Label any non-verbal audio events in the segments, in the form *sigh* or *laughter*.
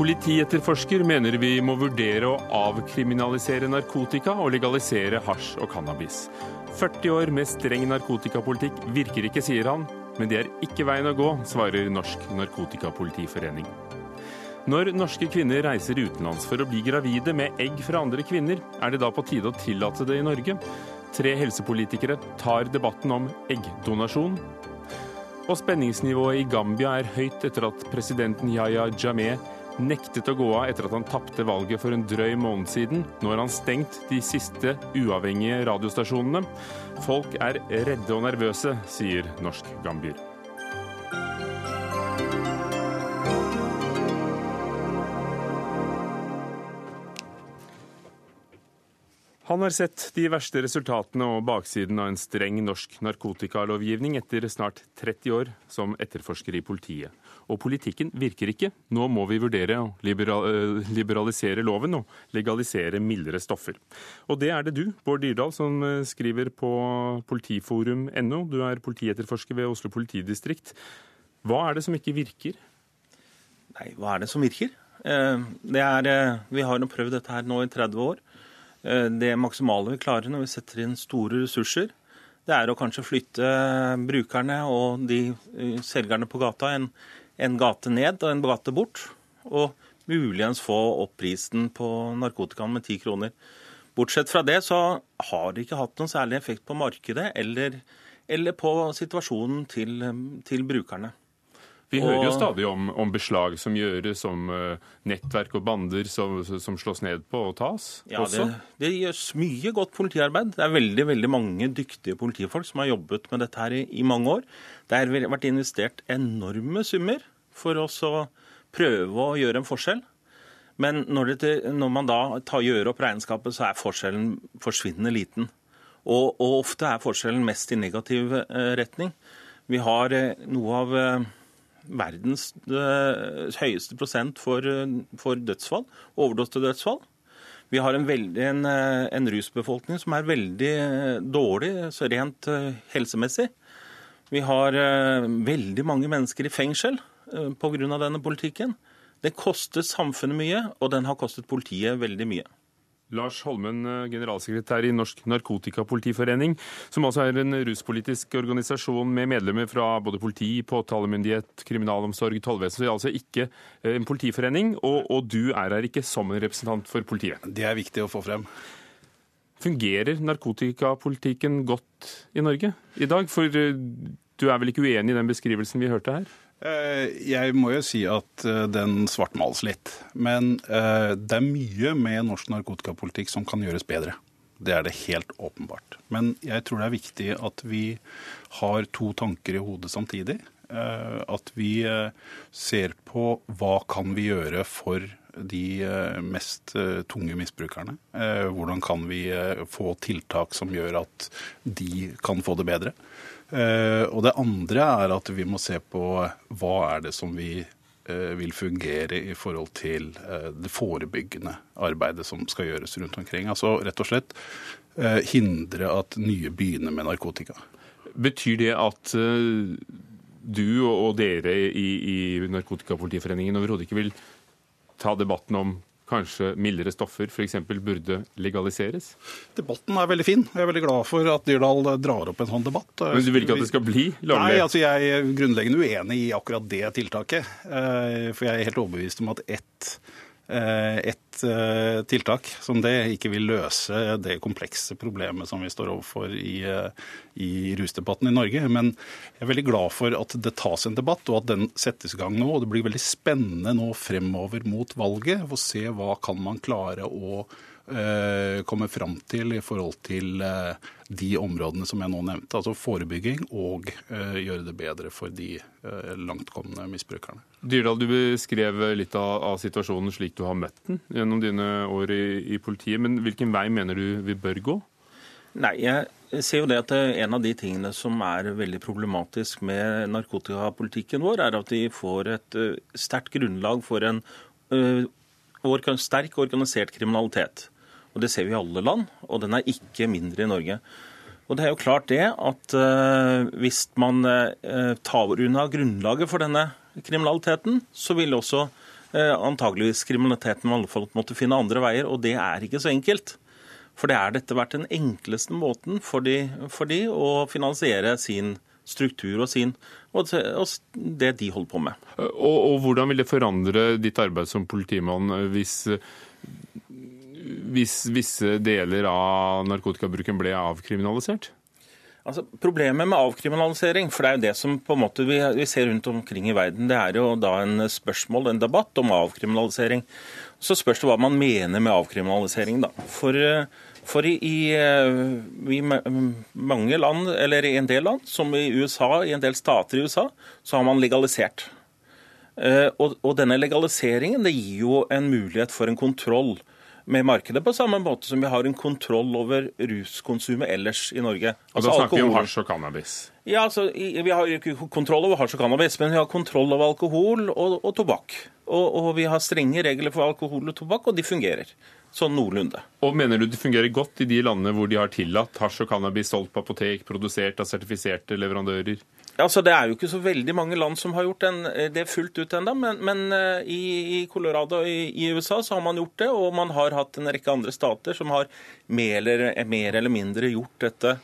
Politietterforsker mener vi må vurdere å avkriminalisere narkotika og legalisere hasj og cannabis. 40 år med streng narkotikapolitikk virker ikke, sier han. Men det er ikke veien å gå, svarer Norsk Narkotikapolitiforening. Når norske kvinner reiser utenlands for å bli gravide med egg fra andre kvinner, er det da på tide å tillate det i Norge? Tre helsepolitikere tar debatten om eggdonasjon. Og spenningsnivået i Gambia er høyt etter at presidenten Yahya Jammeh nektet å gå av etter at han tapte valget for en drøy måned siden. Nå har han stengt de siste uavhengige radiostasjonene. Folk er redde og nervøse, sier norsk gambier. Han har sett de verste resultatene og baksiden av en streng norsk narkotikalovgivning etter snart 30 år som etterforsker i politiet. Og politikken virker ikke. Nå må vi vurdere å eh, liberalisere loven og legalisere mildere stoffer. Og det er det du, Bård Dyrdal, som eh, skriver på politiforum.no. Du er politietterforsker ved Oslo politidistrikt. Hva er det som ikke virker? Nei, hva er det som virker? Eh, det er, vi har prøvd dette her nå i 30 år. Det maksimale vi klarer når vi setter inn store ressurser, det er å kanskje flytte brukerne og de selgerne på gata en, en gate ned og en gate bort. Og muligens få opp prisen på narkotikaen med ti kroner. Bortsett fra det så har det ikke hatt noen særlig effekt på markedet eller, eller på situasjonen til, til brukerne. Vi hører jo stadig om, om, beslag som gjøres, om uh, nettverk og bander som, som, slås ned på og tas. Ja, det, det, gjøres mye godt politiarbeid. Det er veldig veldig mange dyktige politifolk som har jobbet med dette her i, i mange år. Det har vært investert enorme summer for oss å prøve å gjøre en forskjell. Men når, det, når man da tar, gjør opp regnskapet, så er forskjellen forsvinnende liten. Og, og ofte er forskjellen mest i negativ uh, retning. Vi har uh, noe av verdens uh, høyeste prosent for, for dødsfall, overdose-dødsfall. Vi har en, veldig, en, en, rusbefolkning som er veldig dårlig så rent helsemessig. Vi har veldig mange mennesker i fengsel pga. denne politikken. Det koster samfunnet mye, og den har kostet politiet veldig mye. Lars Holmen, eh, generalsekretær i Norsk Narkotikapolitiforening, som altså er en ruspolitisk organisasjon med medlemmer fra både politi, påtalemyndighet, kriminalomsorg, tollvesen. Så det er altså ikke eh, en politiforening, og, og du er her ikke som en representant for politiet. Det er viktig å få frem. Fungerer narkotikapolitikken godt i Norge i dag? For eh, du er vel ikke uenig i den beskrivelsen vi hørte her? Eh, jeg må jo si at eh, den svartmales litt. Men eh, det er mye med norsk narkotikapolitikk som kan gjøres bedre. Det er det helt åpenbart. Men jeg tror det er viktig at vi har to tanker i hodet samtidig. At vi ser på hva kan vi gjøre for de mest tunge misbrukerne. Hvordan kan vi få tiltak som gjør at de kan få det bedre. Eh, og det andre er at vi må se på hva er det som vi eh, vil fungere i forhold til eh, det forebyggende arbeidet som skal gjøres rundt omkring. Altså rett og slett hindre at nye begynner med narkotika. Betyr det at du og dere i, i Narkotikapolitiforeningen overhodet ikke vil ta debatten om kanskje mildere stoffer f.eks. burde legaliseres? Debatten er veldig fin. Jeg er veldig glad for at Dyrdal drar opp en sånn debatt. Men du vil ikke at det skal bli lovlig? Nei, altså jeg er grunnleggende uenig i akkurat det tiltaket. Eh, for jeg er helt overbevist om at ett Eh, et eh, tiltak som det ikke vil løse det komplekse problemet som vi står overfor i, eh, i rusdebatten i Norge. Men jeg er veldig glad for at det tas en debatt, og at den settes i gang nå. og Det blir veldig spennende nå fremover mot valget å se hva kan man klare å kommer fram til i forhold til eh, de områdene som jeg nå nevnte. Altså forebygging og eh, gjøre det bedre for de langtkomne misbrukerne. Dyrdal, du beskrev litt av, av, situasjonen slik du har møtt den gjennom dine år i, i politiet. Men hvilken vei mener du vi bør gå? Nei, jeg ser jo det at En av de tingene som er veldig problematisk med narkotikapolitikken vår, er at vi får et sterkt grunnlag for en sterk organisert kriminalitet. Og Det ser vi i alle land, og den er ikke mindre i Norge. Og det er jo klart det at uh, Hvis man uh, tar unna grunnlaget for denne kriminaliteten, så vil også eh, antageligvis kriminaliteten i alle fall måtte finne andre veier, og det er ikke så enkelt. For det er dette vært den enkleste måten for de, for de å finansiere sin struktur og, sin, og det de holder på med. Og, og, hvordan vil det forandre ditt arbeid som politimann hvis, hvis visse deler av narkotikabruken ble avkriminalisert? Altså, problemet med avkriminalisering, for det er jo det som på en måte vi, vi, ser rundt omkring i verden, det er jo da en spørsmål, en debatt om avkriminalisering. Så spørs det hva man mener med avkriminalisering, da. For, for i, i, mange land, eller i en del land, som i USA, i en del stater i USA, så har man legalisert. Eh, og, og denne legaliseringen det gir jo en mulighet for en kontroll med markedet, på samme måte som vi har en kontroll over ruskonsumet ellers i Norge. Altså, og Da snakker alkohol. vi om hasj og cannabis? Ja, altså, Vi har ikke kontroll over hasj og cannabis, men vi har kontroll over alkohol og, og tobakk. Og, og, vi har strenge regler for alkohol og tobakk, og de fungerer. Sånn noenlunde. Og Mener du det fungerer godt i de landene hvor de har tillatt hasj og cannabis solgt på apotek, produsert av sertifiserte leverandører? Altså, Det er jo ikke så veldig mange land som har gjort eh, det fullt ut ennå, men, men i, i, Colorado i, i, USA så har man gjort det, og man har hatt en rekke andre stater som har mer eller, mer eller mindre gjort dette.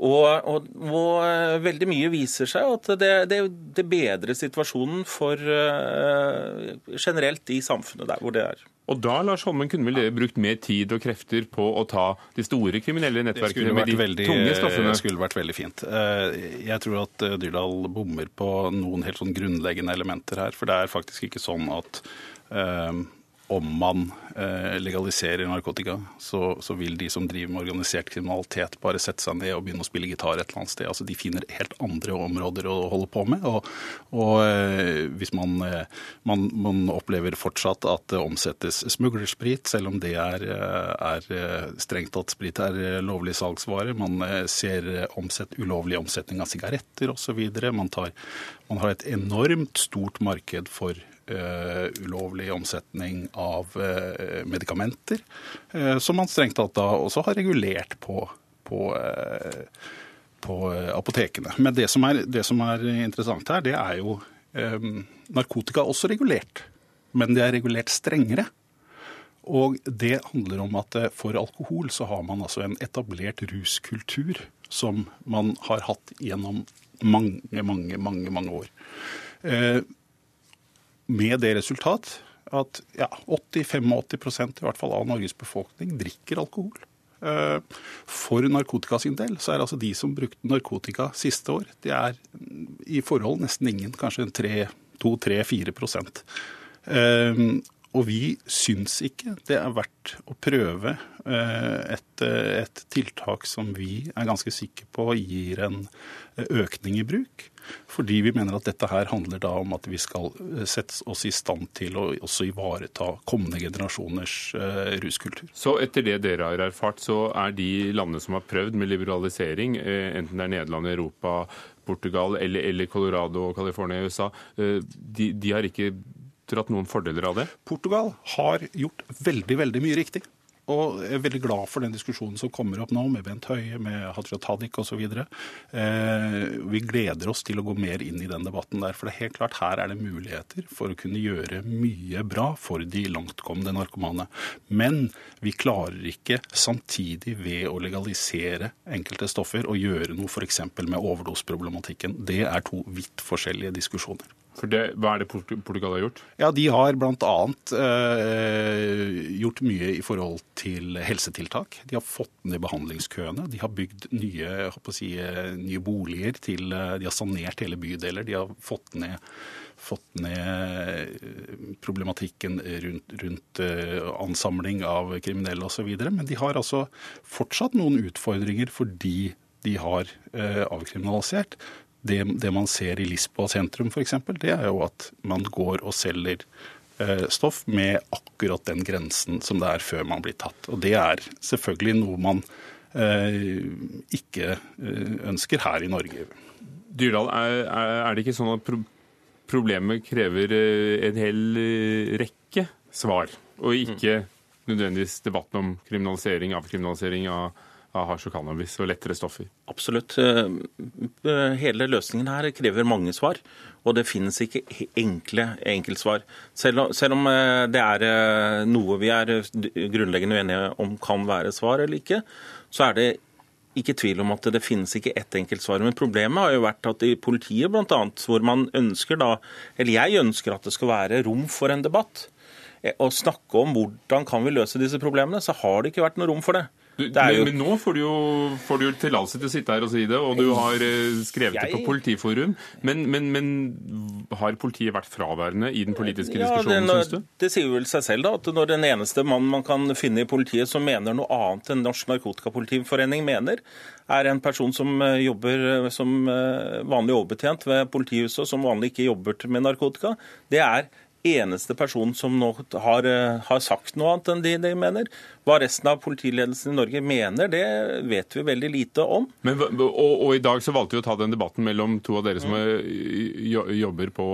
Og, og, og, eh, veldig mye viser seg at det, det, det bedrer situasjonen for uh, generelt i samfunnet der hvor det er. Og da Lars Holmen, kunne vel dere brukt mer tid og krefter på å ta de store kriminelle nettverkene med de veldig, tunge stoffene? Det skulle vært veldig fint. Jeg tror at Dyrdal bommer på noen helt sånn grunnleggende elementer her. For det er faktisk ikke sånn at om man eh, legaliserer narkotika, så, så, vil de som driver med organisert kriminalitet, bare sette seg ned og begynne å spille gitar et eller annet sted. Altså, De finner helt andre områder å holde på med. Og, og eh, hvis man, eh, man, man, opplever fortsatt at det omsettes smuglersprit, selv om det er, er strengt tatt sprit er lovlig salgsvare, man ser omsett, ulovlig omsetning av sigaretter osv. Man, man har et enormt stort marked for Uh, ulovlig omsetning av uh, medikamenter, uh, som man strengt tatt da også har regulert på, på, på apotekene. Men det som, er, det som, er, interessant her, det er jo um, Narkotika er også regulert, men det er regulert strengere. Og det handler om at for alkohol så har man altså en etablert ruskultur som man har hatt gjennom mange, mange, mange, mange år med det resultat at ja, 80-85 i hvert fall av Norges befolkning drikker alkohol. Eh, for narkotika sin del så er altså de som brukte narkotika siste år, det er i forhold nesten ingen, kanskje 2-3-4% og vi syns ikke det er verdt å prøve eh, et, et, tiltak som vi er ganske sikre på gir en økning i bruk. Fordi vi mener at dette her handler da om at vi skal eh, sette oss i stand til å også ivareta kommende generasjoners eh, ruskultur. Så etter det dere har erfart, så er de landene som har prøvd med liberalisering, enten det er Nederland, Europa, Portugal eller, eller Colorado og California i USA, de, de har ikke dratt noen fordeler av det? Portugal har gjort veldig, veldig mye riktig. Og jeg er veldig glad for den diskusjonen som kommer opp nå, med Bent Høie, med Hadia Tajik osv. Eh, vi gleder oss til å gå mer inn i den debatten der. For det er helt klart her er det muligheter for å kunne gjøre mye bra for de langtkomne narkomane. Men vi klarer ikke samtidig ved å legalisere enkelte stoffer og gjøre noe f.eks. med overdoseproblematikken. Det er to vidt forskjellige diskusjoner. For det, Hva er det Portugal har gjort? Ja, De har bl.a. Eh, gjort mye i forhold til helsetiltak. De har fått ned behandlingskøene. De har bygd nye, si, nye boliger til eh, De har sanert hele bydeler. De har fått ned, fått ned eh, problematikken rundt, rundt eh, ansamling av kriminelle osv. Men de har altså fortsatt noen utfordringer fordi de har eh, avkriminalisert det, det, man ser i Lisboa sentrum f.eks., det er jo at man går og selger eh, stoff med akkurat den grensen som det er før man blir tatt. Og det er selvfølgelig noe man eh, ikke eh, ønsker her i Norge. Dyrdal, er, er det ikke sånn at pro problemet krever eh, en hel rekke svar, og ikke nødvendigvis debatten om kriminalisering, avkriminalisering av av hasj og cannabis og lettere stoffer? Absolutt. Eh, hele løsningen her krever mange svar. Og det finnes ikke enkle enkeltsvar. Selv, om eh, det er eh, noe vi er grunnleggende uenige om kan være svar eller ikke, så er det ikke tvil om at det finnes ikke ett enkelt svar. Men problemet har jo vært at i politiet bl.a., hvor man ønsker da, eller jeg ønsker at det skal være rom for en debatt, og snakke om hvordan kan vi løse disse problemene, så har det ikke vært noe rom for det. Du, men, jo... men, nå får du jo, får du tillatelse til å sitte her og si det, og du har eh, skrevet jeg... det på Politiforum. Men, men, men, har politiet vært fraværende i den politiske ja, diskusjonen, syns du? Det sier vel seg selv, da, at når den eneste mannen man kan finne i politiet som mener noe annet enn Norsk Narkotikapolitiforening mener, er en person som eh, jobber eh, som vanlig overbetjent ved politihuset, og som vanlig ikke jobber med narkotika, det er eneste person som nå har, eh, har sagt noe annet enn de, de mener. Hva resten av politiledelsen i Norge mener, det vet vi veldig lite om. Men, og, og, i dag så valgte vi å ta den debatten mellom to av dere som mm. jobber på,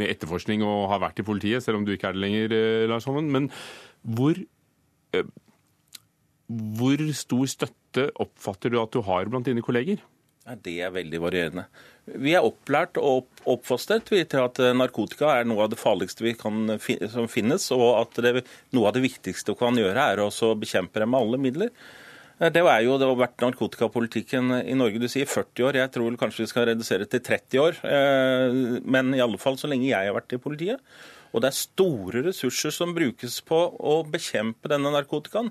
med etterforskning og har vært i politiet, selv om du ikke er det lenger, eh, Lars Holmen. Men hvor, eh, hvor stor støtte oppfatter du at du har blant dine kolleger? Det er veldig varierende. Vi er opplært og oppfostret til at eh, narkotika er noe av det farligste kan, som finnes, og at det, noe av det viktigste vi kan gjøre, er å bekjempe det med alle midler. Eh, det, det har vært narkotikapolitikken i Norge du sier 40 år. Jeg tror kanskje vi skal redusere til 30 år. Eh, men i alle fall så lenge jeg har vært i politiet. Og det er store ressurser som brukes på å bekjempe denne narkotikaen.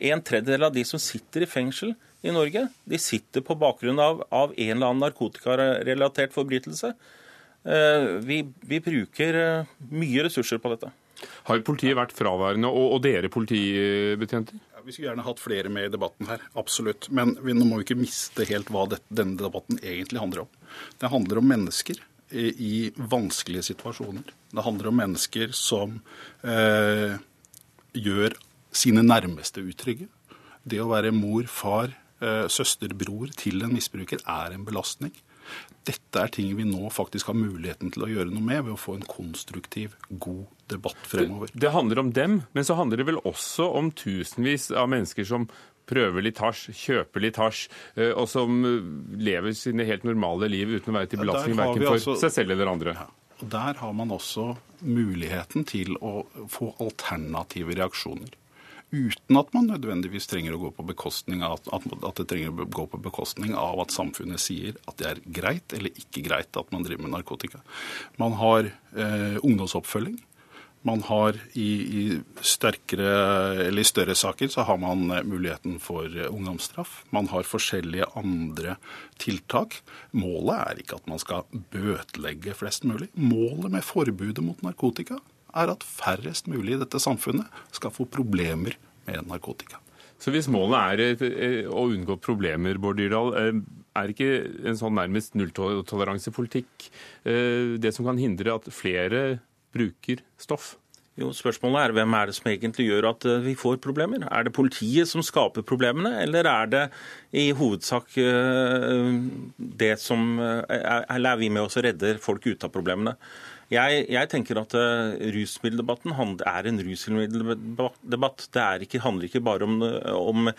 En tredjedel av de som sitter i fengsel, i Norge. De sitter på bakgrunn av, av en eller annen narkotikarelatert forbrytelse. Eh, vi, vi, bruker eh, mye ressurser på dette. Har politiet vært fraværende, og, og dere politibetjenter? Ja, vi skulle gjerne hatt flere med i debatten her, absolutt. Men vi, nå må vi ikke miste helt hva det, denne debatten egentlig handler om. Det handler om mennesker i, i vanskelige situasjoner. Det handler om mennesker som eh, gjør sine nærmeste utrygge. Det å være mor, far, Eh, søster, bror til en misbruker er en belastning. Dette er ting vi nå faktisk har muligheten til å gjøre noe med ved å få en konstruktiv, god debatt fremover. Det, det handler om dem, men så handler det vel også om tusenvis av mennesker som prøver litt hasj, kjøper litt hasj, eh, og som eh, lever sine helt normale liv uten å være til belastning verken for altså, seg selv eller andre. Ja. Og Der har man også muligheten til å få alternative reaksjoner uten at man nødvendigvis trenger å gå på bekostning av at, at, det trenger å gå på bekostning av at samfunnet sier at det er greit eller ikke greit at man driver med narkotika. Man har eh, ungdomsoppfølging. Man har i, i, sterkere, eller i større saker så har man eh, muligheten for eh, ungdomsstraff. Man har forskjellige andre tiltak. Målet er ikke at man skal bøtelegge flest mulig. Målet med forbudet mot narkotika er at færrest mulig i dette samfunnet skal få problemer med narkotika. Så hvis målet er eh, å unngå problemer, Bård Dyrdal, eh, er ikke en sånn nærmest nulltoleransepolitikk eh, det som kan hindre at flere bruker stoff? Jo, Spørsmålet er hvem er det som egentlig gjør at vi får problemer? Er det politiet som skaper problemene, eller er det i hovedsak det som Eller er vi med oss og redder folk ut av problemene? Jeg, jeg, tenker at uh, rusmiddeldebatten er en rusmiddeldebatt. Det ikke, handler ikke bare om, om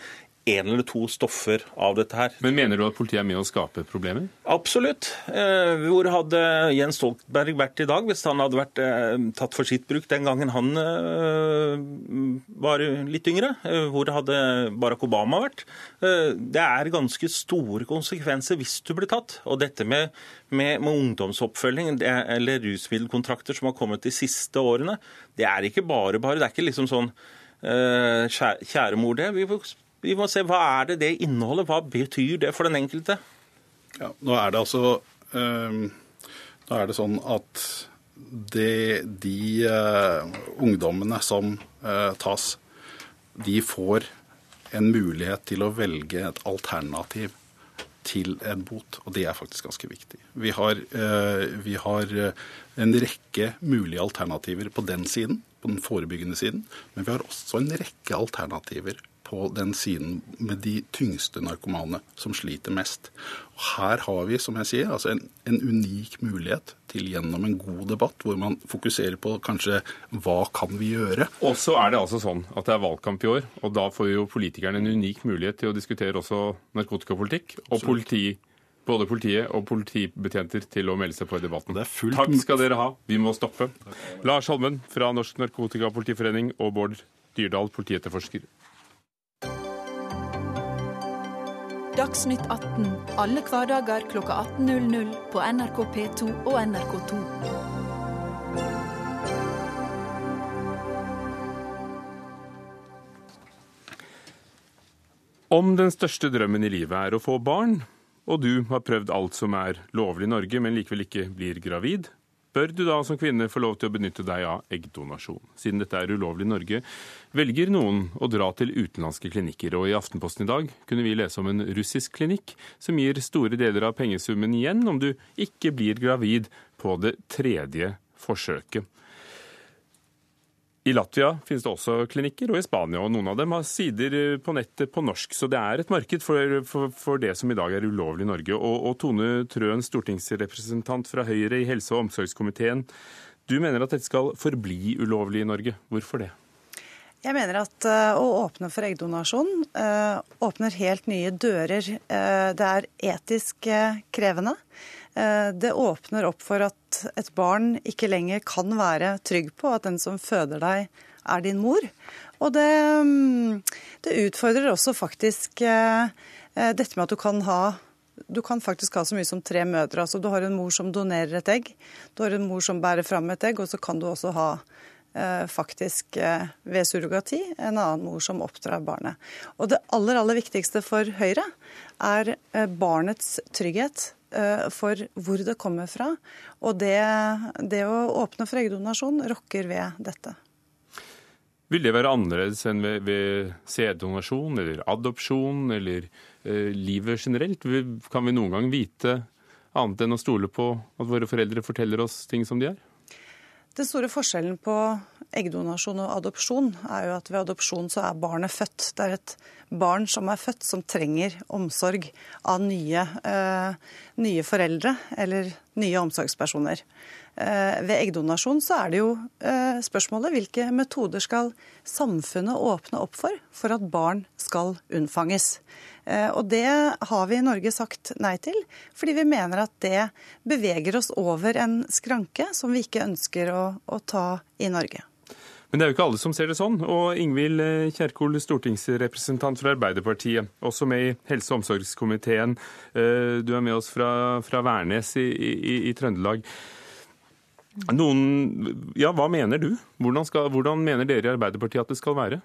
en eller to stoffer av dette her. Men Mener du at politiet er med å skape problemer? Absolutt. Eh, hvor hadde Jens Stoltenberg vært i dag hvis han hadde vært eh, tatt for sitt bruk den gangen han eh, var litt yngre? Hvor hadde Barack Obama vært? Det er ganske store konsekvenser hvis du blir tatt. Og dette med, med, med ungdomsoppfølging eller rusmiddelkontrakter som har kommet de siste årene, det er ikke bare bare. Det er ikke liksom sånn Kjære mor, det. Vi vi må se hva er det det inneholder, hva betyr det for den enkelte? Ja, nå er det altså um, Nå er det sånn at det, de uh, ungdommene som uh, tas, de får en mulighet til å velge et alternativ til en bot, og det er faktisk ganske viktig. Vi har, uh, vi har en rekke mulige alternativer på den siden, på den forebyggende siden, men vi har også en rekke alternativer på den siden med de tyngste narkomane som sliter mest. Og her har vi, som jeg sier, altså en, en unik mulighet til gjennom en god debatt, hvor man fokuserer på kanskje hva kan vi gjøre. Og så er det altså sånn at det er valgkamp i år, og da får jo politikerne en unik mulighet til å diskutere også narkotikapolitikk. Og politi, både politiet og politibetjenter til å melde seg på i debatten. Takk skal dere ha. Vi må stoppe. Lars Holmen fra Norsk Narkotikapolitiforening og Bård Dyrdal, politietterforsker. Dagsnytt 18 alle hverdager kl 18.00 på NRK P2 og NRK2. Om den største drømmen i livet er å få barn, og du har prøvd alt som er lovlig i Norge, men likevel ikke blir gravid, bør du da som kvinne få lov til å benytte deg av eggdonasjon. Siden dette er ulovlig i Norge, velger noen å dra til utenlandske klinikker. Og i Aftenposten i dag kunne vi lese om en russisk klinikk som gir store deler av pengesummen igjen om du ikke blir gravid på det tredje forsøket. I Latvia finnes det også klinikker, og i Spania. og Noen av dem har sider på nettet på norsk. Så det er et marked for, for, for det som i dag er ulovlig i Norge. Og, og Tone Trøen, stortingsrepresentant fra Høyre i helse- og omsorgskomiteen. Du mener at dette skal forbli ulovlig i Norge. Hvorfor det? Jeg mener at uh, å åpne for eggdonasjon uh, åpner helt nye dører. Det er etisk krevende. Det åpner opp for at et barn ikke lenger kan være trygg på at den som føder deg, er din mor. Og det, mm, det utfordrer også faktisk dette med at du kan ha du kan faktisk ha så mye som tre mødre. Altså, du har en mor som donerer et egg, du har en mor som bærer fram et egg, og så kan du også ha faktisk ved surrogati en annen mor som oppdrar barnet. Og det aller, aller viktigste for Høyre er barnets trygghet for hvor det kommer fra. Og det, det å åpne for eggdonasjon rokker ved dette. Vil det være annerledes enn ved, ved sæddonasjon eller adopsjon eller eh, livet generelt? Kan vi noen gang vite annet enn å stole på at våre foreldre forteller oss ting som de er? Den store forskjellen på eggdonasjon og adopsjon er jo at ved adopsjon så er barnet født. Det er et barn som er født som trenger omsorg av nye, eh, nye foreldre eller nye omsorgspersoner. Eh, ved eggdonasjon så er det jo eh, spørsmålet hvilke metoder skal samfunnet åpne opp for for at barn skal unnfanges. Eh, og det har vi i Norge sagt nei til, fordi vi mener at det beveger oss over en skranke som vi ikke ønsker å, å ta i Norge. Men det er jo ikke alle som ser det sånn. Og Ingvild Kjerkol, stortingsrepresentant fra Arbeiderpartiet, også med i helse- og omsorgskomiteen. Du er med oss fra, fra Værnes i, i, i Trøndelag. Noen, ja, Hva mener du? Hvordan, skal, hvordan mener dere i Arbeiderpartiet at det skal være?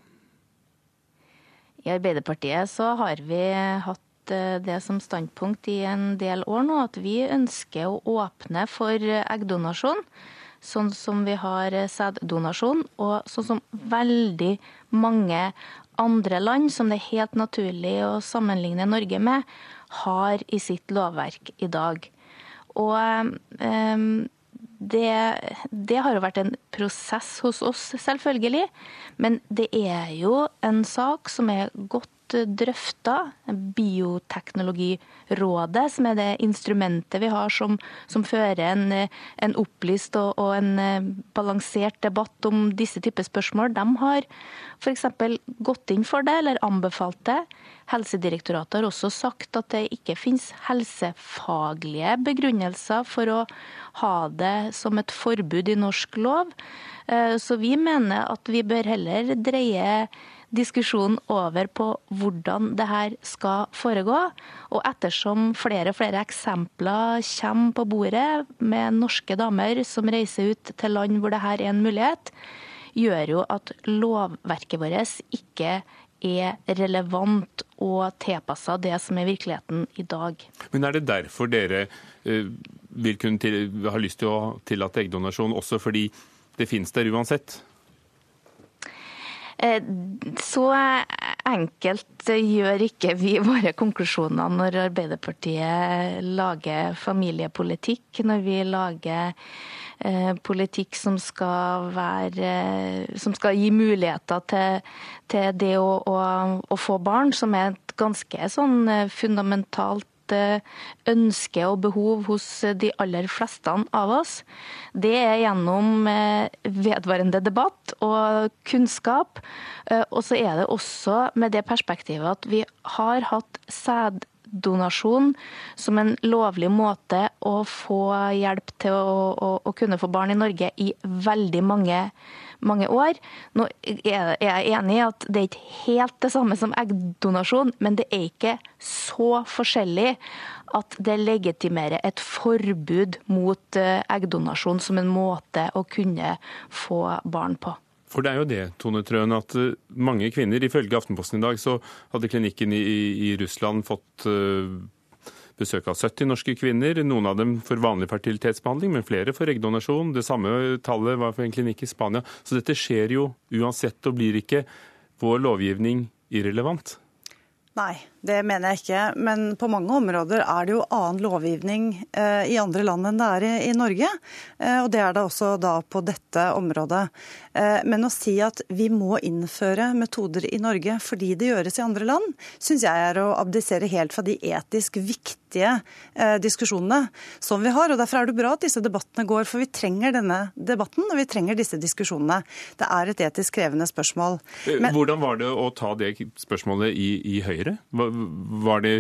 I Arbeiderpartiet så har vi hatt eh, det som standpunkt i en del år nå, at vi ønsker å åpne for eggdonasjon. Sånn som vi har sæddonasjon, og sånn som veldig mange andre land som det er helt naturlig å sammenligne Norge med, har i sitt lovverk i dag. Og um, det, det, har jo vært en prosess hos oss, selvfølgelig. Men det er jo en sak som er godt drøfta. Bioteknologirådet, som er det instrumentet vi har som, som fører en, en opplyst og, og, en eh, balansert debatt om disse typer spørsmål, de har f.eks. gått inn for det eller anbefalt det. Helsedirektoratet har også sagt at det ikke finnes helsefaglige begrunnelser for å ha det som et forbud i norsk lov. Eh, så vi mener at vi bør heller dreie diskusjonen over på hvordan det her skal foregå. Og ettersom flere og flere eksempler kommer på bordet med norske damer som reiser ut til land hvor det her er en mulighet, gjør jo at lovverket vårt ikke er relevant og tilpassa det som er virkeligheten i dag. Men er det derfor dere uh, vil kunne til, ha lyst til å tillate eggdonasjon, også fordi det finnes der uansett? Eh, så enkelt gjør ikke vi våre konklusjoner når Arbeiderpartiet lager familiepolitikk, når vi lager eh, politikk som skal, være, som skal gi muligheter til, til det å, å, å, få barn, som er et ganske sånn fundamentalt eh, ønske og behov hos de aller fleste av oss, det er gjennom eh, vedvarende debatt og kunnskap. Og så er det også med det perspektivet at vi har hatt sæddonasjon som en lovlig måte å få hjelp til å, å, å kunne få barn i Norge i veldig mange mange år. Nå er jeg enig i at det er ikke helt det samme som eggdonasjon, men det er ikke så forskjellig at det legitimerer et forbud mot eh, eggdonasjon som en måte å kunne få barn på. For det er jo det, Tone Trøen, at eh, mange kvinner, ifølge Aftenposten i dag, så hadde klinikken i, i Russland fått uh, besøk av 70 norske kvinner. Noen av dem for vanlig fertilitetsbehandling, men flere for eggdonasjon. Det samme tallet var for en klinikk i Spania. Så dette skjer jo uansett, og blir ikke vår lovgivning irrelevant? Nei, det mener jeg ikke. Men på mange områder er det jo annen lovgivning eh, i andre land enn det er i, Norge. Eh, og det er det også da på dette området. Eh, men å si at vi må innføre metoder i Norge fordi det gjøres i andre land, syns jeg er å abdisere helt fra de etisk viktige diskusjonene som vi har. Og derfor er det bra at disse debattene går, for vi trenger denne debatten og vi trenger disse diskusjonene. Det er et etisk krevende spørsmål. Men, Hvordan var det å ta det spørsmålet i, i Høyre? Var, de,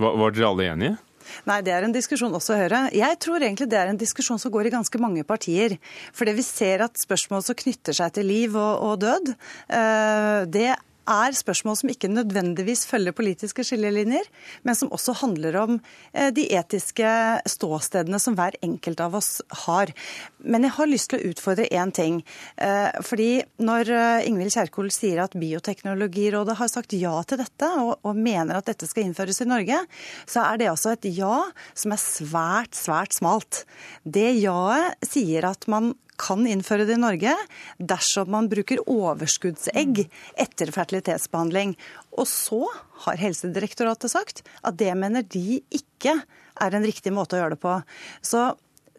var, var dere alle enige? Nei, det er en diskusjon også Høyre. Jeg tror egentlig det er en diskusjon som går i ganske mange partier. For det vi ser at spørsmål som knytter seg til liv og, og død, eh, det er spørsmål som ikke nødvendigvis følger politiske skillelinjer, men som også handler om eh, de etiske ståstedene som hver enkelt av oss har. Men jeg har lyst til å utfordre én ting. Eh, fordi når eh, Ingvild Kjerkol sier at Bioteknologirådet har sagt ja til dette, og mener at dette skal innføres i Norge, så er det altså et ja som er svært, svært smalt. Det ja-et sier at man kan innføre det i Norge dersom man bruker overskuddsegg etter fertilitetsbehandling. Og så har Helsedirektoratet sagt at det mener de ikke er en riktig måte å gjøre det på. Så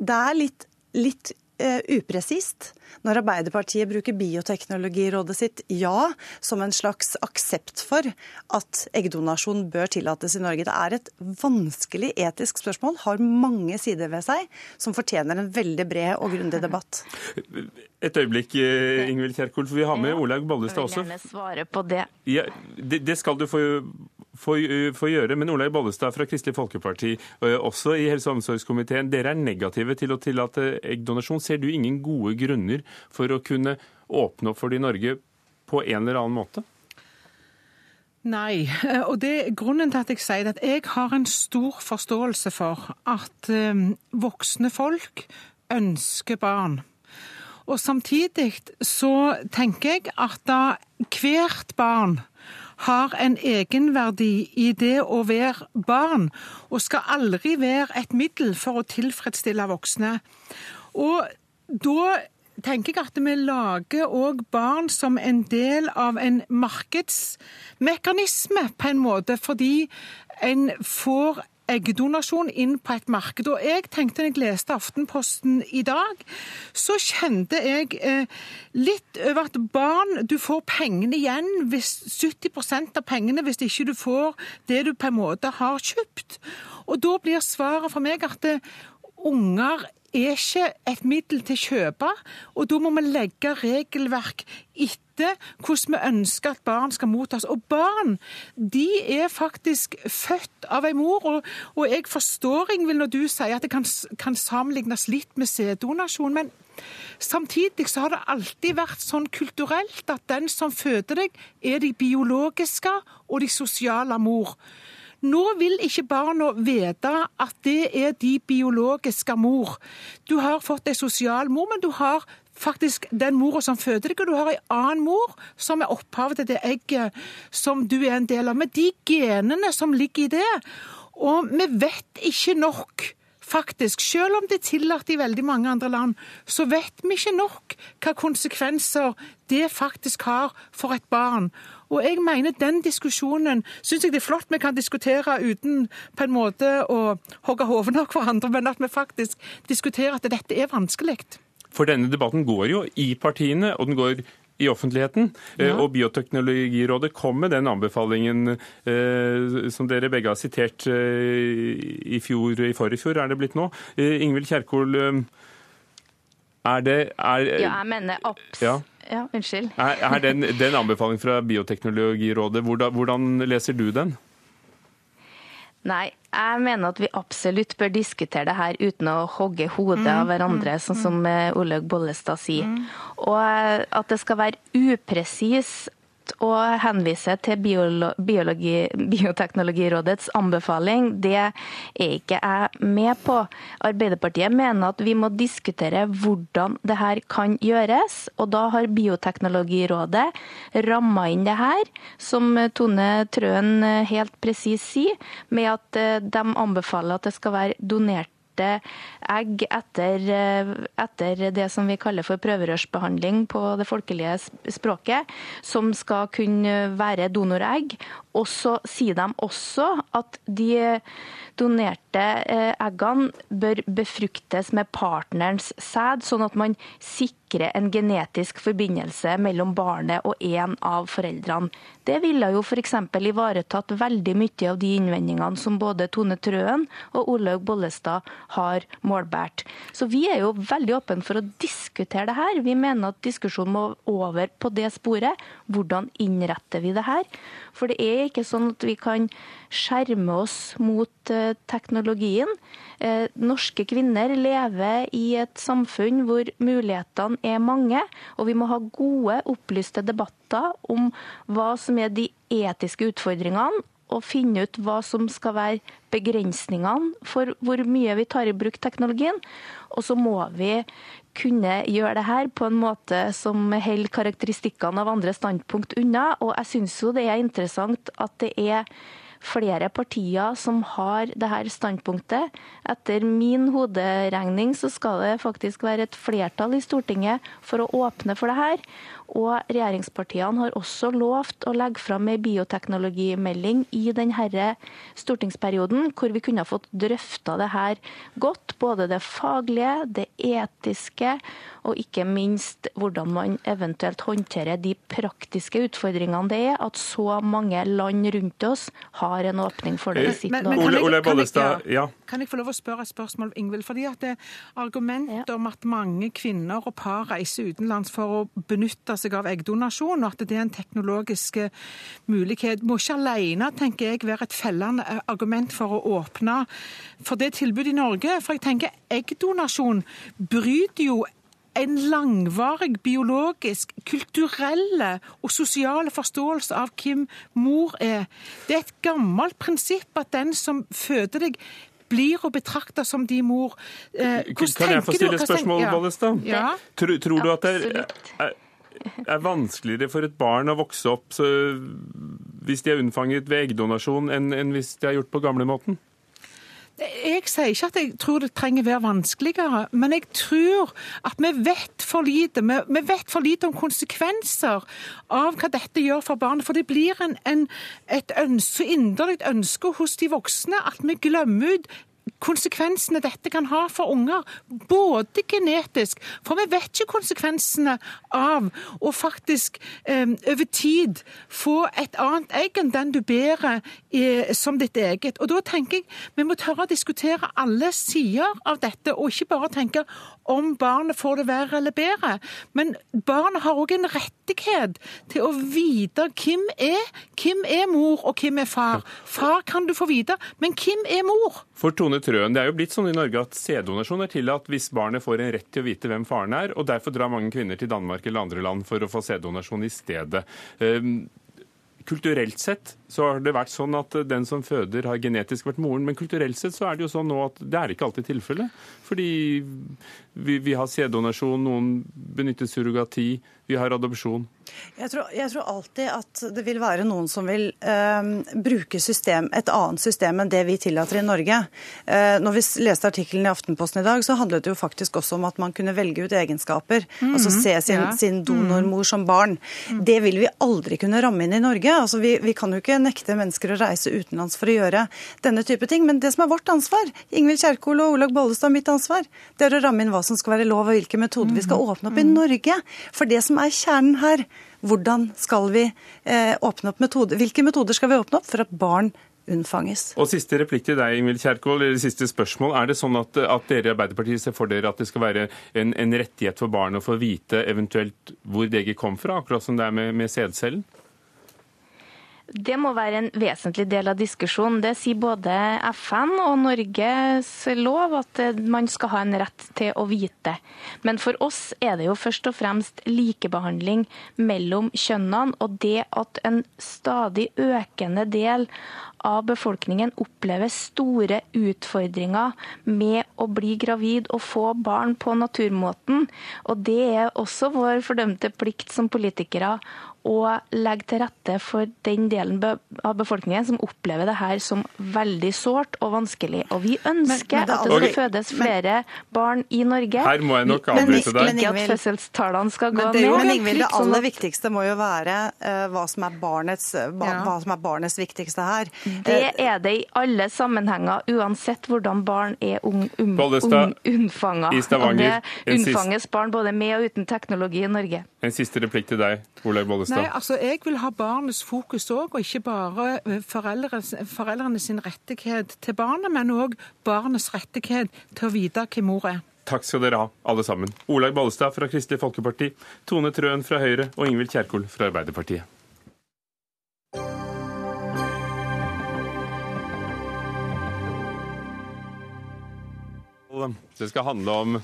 det er litt, litt upresist når Arbeiderpartiet bruker Bioteknologirådet sitt ja som en slags aksept for at eggdonasjon bør tillates i Norge. Det er et vanskelig etisk spørsmål, har mange sider ved seg, som fortjener en veldig bred og grundig debatt. Et øyeblikk, eh, Ingvild Kjerkol, for vi har med Olaug Bollestad også. Jeg vil gjerne svare på det. Ja, det, det skal du få få, få, gjøre. Men Olaug Bollestad fra Kristelig Folkeparti, eh, også i helse- og omsorgskomiteen, dere er negative til å tillate eggdonasjon. Ser du ingen gode grunner for å kunne åpne opp for det i Norge på en eller annen måte? Nei, *laughs* og det grunnen til at jeg sier at jeg har en stor forståelse for at um, voksne folk ønsker barn. Og samtidig så tenker jeg at da hvert barn har en egenverdi i det å være barn, og skal aldri være et middel for å tilfredsstille voksne. Og da tenker jeg at vi lager òg barn som en del av en markedsmekanisme, på en måte, fordi en får eggdonasjon inn på et marked. Og jeg tenkte når jeg leste Aftenposten i dag, så kjente jeg eh, litt over at barn Du får pengene igjen, hvis 70 av pengene, hvis ikke du får det du på en måte har kjøpt. Og da blir svaret for meg at det unger er ikke et middel til å kjøpe, og da må vi legge regelverk etter hvordan vi ønsker at barn skal mottas. Og barn de er faktisk født av en mor, og, og jeg forstår Ingvild, når du sier at det kan, kan sammenlignes litt med sæddonasjon. men Samtidig så har det alltid vært sånn kulturelt at den som føder deg, er de biologiske og de sosiale mor. Nå vil ikke barna vite at det er de biologiske mor. Du har fått ei sosial mor, men du har faktisk den mora som føder deg, og du har en annen mor som er opphavet til det egget som du er en del av. Med de genene som ligger i det. Og vi vet ikke nok faktisk, selv om det er tillatt i veldig mange andre land, så vet vi ikke nok hva konsekvenser det faktisk har for et barn. Og jeg mener den diskusjonen syns jeg det er flott vi kan diskutere uten på en måte å hogge hodene av hverandre, men at vi faktisk diskuterer at dette er vanskelig. For denne debatten går jo i partiene, og den går i offentligheten. Ja. Og Bioteknologirådet kom med den anbefalingen som dere begge har sitert i fjor, i forrige fjor er det blitt nå. Ingvild Kjerkol, er det er, Ja, jeg mener abs... Ja. Ja unnskyld. Er, er den, den anbefaling fra Bioteknologirådet, hvordan, hvordan leser du den? Nei, jeg mener at vi absolutt bør diskutere det her uten å hogge hodet av mm, hverandre, mm, sånn som mm. eh, Olaug Bollestad sier. Og eh, at det skal være upresis å henvise til biologi, Bioteknologirådets anbefaling, det er ikke jeg med på. Arbeiderpartiet mener at vi må diskutere hvordan det her kan gjøres. Og da har Bioteknologirådet ramma inn det her, som Tone Trøen helt presis sier, med at eh, de anbefaler at det skal være donert egg etter, eh, etter, det som vi kaller for prøverørsbehandling på det folkelige språket, som skal kunne være donoregg. Og så sier de også at de donerte eh, eggene bør befruktes med partnerens sæd, sånn at man sikrer en genetisk forbindelse mellom barnet og en av foreldrene. Det ville jo f.eks. ivaretatt veldig mye av de innvendingene som både Tone Trøen og Olaug Bollestad har målbært. Så vi er jo veldig åpne for å diskutere det her. Vi mener at diskusjonen må over på det sporet. Hvordan innretter vi det her? For det er ikke sånn at vi kan skjerme oss mot eh, teknologien. Eh, norske kvinner lever i et samfunn hvor mulighetene er mange, og vi må ha gode, opplyste debatter om hva som er de etiske utfordringene, og finne ut hva som skal være begrensningene for hvor mye vi tar i bruk teknologien. Og så må vi kunne gjøre det her på en måte som holder karakteristikkene av andre standpunkt unna. Og jeg syns jo det er interessant at det er flere partier som har det her standpunktet. Etter min hoderegning så skal det faktisk være et flertall i Stortinget for å åpne for det her. Og regjeringspartiene har også lovt å legge fram ei bioteknologimelding i denne stortingsperioden, hvor vi kunne ha fått drøfta det her godt. Både det faglige, det etiske og ikke minst hvordan man eventuelt håndterer de praktiske utfordringene det er at så mange land rundt oss har en åpning for det. Eh, men, men, kan, jeg, Ole, kan, jeg, ja. kan, jeg, få lov å spørre et spørsmål, Ingvild? Fordi at det Argumentet ja. om at mange kvinner og par reiser utenlands for å benytte seg av eggdonasjon, og at det er en teknologisk eh, mulighet, må ikke alene tenker jeg, være et fellende eh, argument for å åpne for det tilbudet i Norge. For jeg tenker eggdonasjon bryter jo en langvarig biologisk, kulturelle og sosiale forståelse av hvem mor er. Det er et gammelt prinsipp at den som føder deg, blir å betrakte som din mor. Eh, kan jeg få stille et spørsmål, Ballestad? Ja. Tror, tror, du at det er, er, er, vanskeligere for et barn å vokse opp hvis de er unnfanget ved eggdonasjon, enn, enn hvis de er gjort på gamlemåten? Jeg sier ikke at jeg tror det trenger være vanskeligere, men jeg tror at vi vet for lite. Vi, vet for lite om konsekvenser av hva dette gjør for barnet. For det blir en, en, et ønske, inderlig ønske hos de voksne at vi glemmer ut konsekvensene dette kan ha for unger, både genetisk For vi vet ikke konsekvensene av å faktisk eh, over tid få et annet egg enn den du bærer eh, som ditt eget. Og da tenker jeg vi må tørre å diskutere alle sider av dette, og ikke bare tenke om barnet får det verre eller bedre. Men barnet har òg en rettighet til å vite hvem er, hvem er mor og hvem er far. Far kan du få vite, men hvem er mor? For Tone Trøen, Det er jo blitt sånn i Norge at sæddonasjon er tillatt hvis barnet får en rett til å vite hvem faren er, og derfor drar mange kvinner til Danmark eller andre land for å få sæddonasjon i stedet. Ehm, kulturelt sett så har det vært sånn at den som føder, har genetisk vært moren. Men kulturelt sett så er det jo sånn nå at det er ikke alltid tilfellet. Fordi vi, vi har sæddonasjon, noen benytter surrogati, vi har adopsjon. Jeg tror, jeg tror, alltid at det vil være noen som vil eh, bruke system, et annet system enn det vi tillater i Norge. Eh, når vi leste artikkelen i Aftenposten i dag, så handlet det jo faktisk også om at man kunne velge ut egenskaper. Mm -hmm. Altså se sin, ja. sin donormor som barn. Mm. Det vil vi aldri kunne ramme inn i Norge. Altså vi, vi kan jo ikke nekte mennesker å reise utenlands for å gjøre denne type ting. Men det som er vårt ansvar, Ingvild Kjerkol og Olaug Bollestad, mitt ansvar, det er å ramme inn hva som skal være lov og hvilke metoder vi skal åpne opp i Norge. For det som er kjernen her. Hvordan skal vi eh, åpne opp metoder? Hvilke metoder skal vi åpne opp for at barn unnfanges? Og Siste replikk til deg, Ingvild Kjerkol, eller siste spørsmål. Er det sånn at, at dere i Arbeiderpartiet ser for dere at det skal være en, en rettighet for barn å få vite eventuelt hvor det kom fra, akkurat som det er med, med sædcellen? Det må være en vesentlig del av diskusjonen. Det sier både FN og Norges lov at eh, man skal ha en rett til å vite. Men for oss er det jo først og fremst likebehandling mellom kjønnene, og det at en stadig økende del av befolkningen opplever store utfordringer med å bli gravid og få barn på naturmåten. Og det er også vår fordømte plikt som politikere å legge til rette for den delen av befolkningen som opplever det her som veldig sårt og vanskelig. Og vi ønsker men, men det, at det skal okay. fødes flere men, barn i Norge. Her må jeg nok avbryte deg. Ikke at fødselstallene skal gå ned. Men Ingvild, det aller viktigste må jo være uh, hva, som barnets, ba, ja. hva, som er barnets, viktigste her. Det er det i alle sammenhenger, uansett hvordan barn er ung, um, um, unnfanga. Og det unnfanges barn både med og uten teknologi i Norge. En siste replikk til deg, Olaug Bollestad. Nei, altså Jeg vil ha barnets fokus òg, og ikke bare foreldres, foreldrenes rettighet til barnet, men òg barnets rettighet til å vite hvem mor er. Takk skal dere ha, alle sammen. Olaug Bollestad fra Kristelig Folkeparti, Tone Trøen fra Høyre og Ingvild Kjerkol fra Arbeiderpartiet. Det skal handle om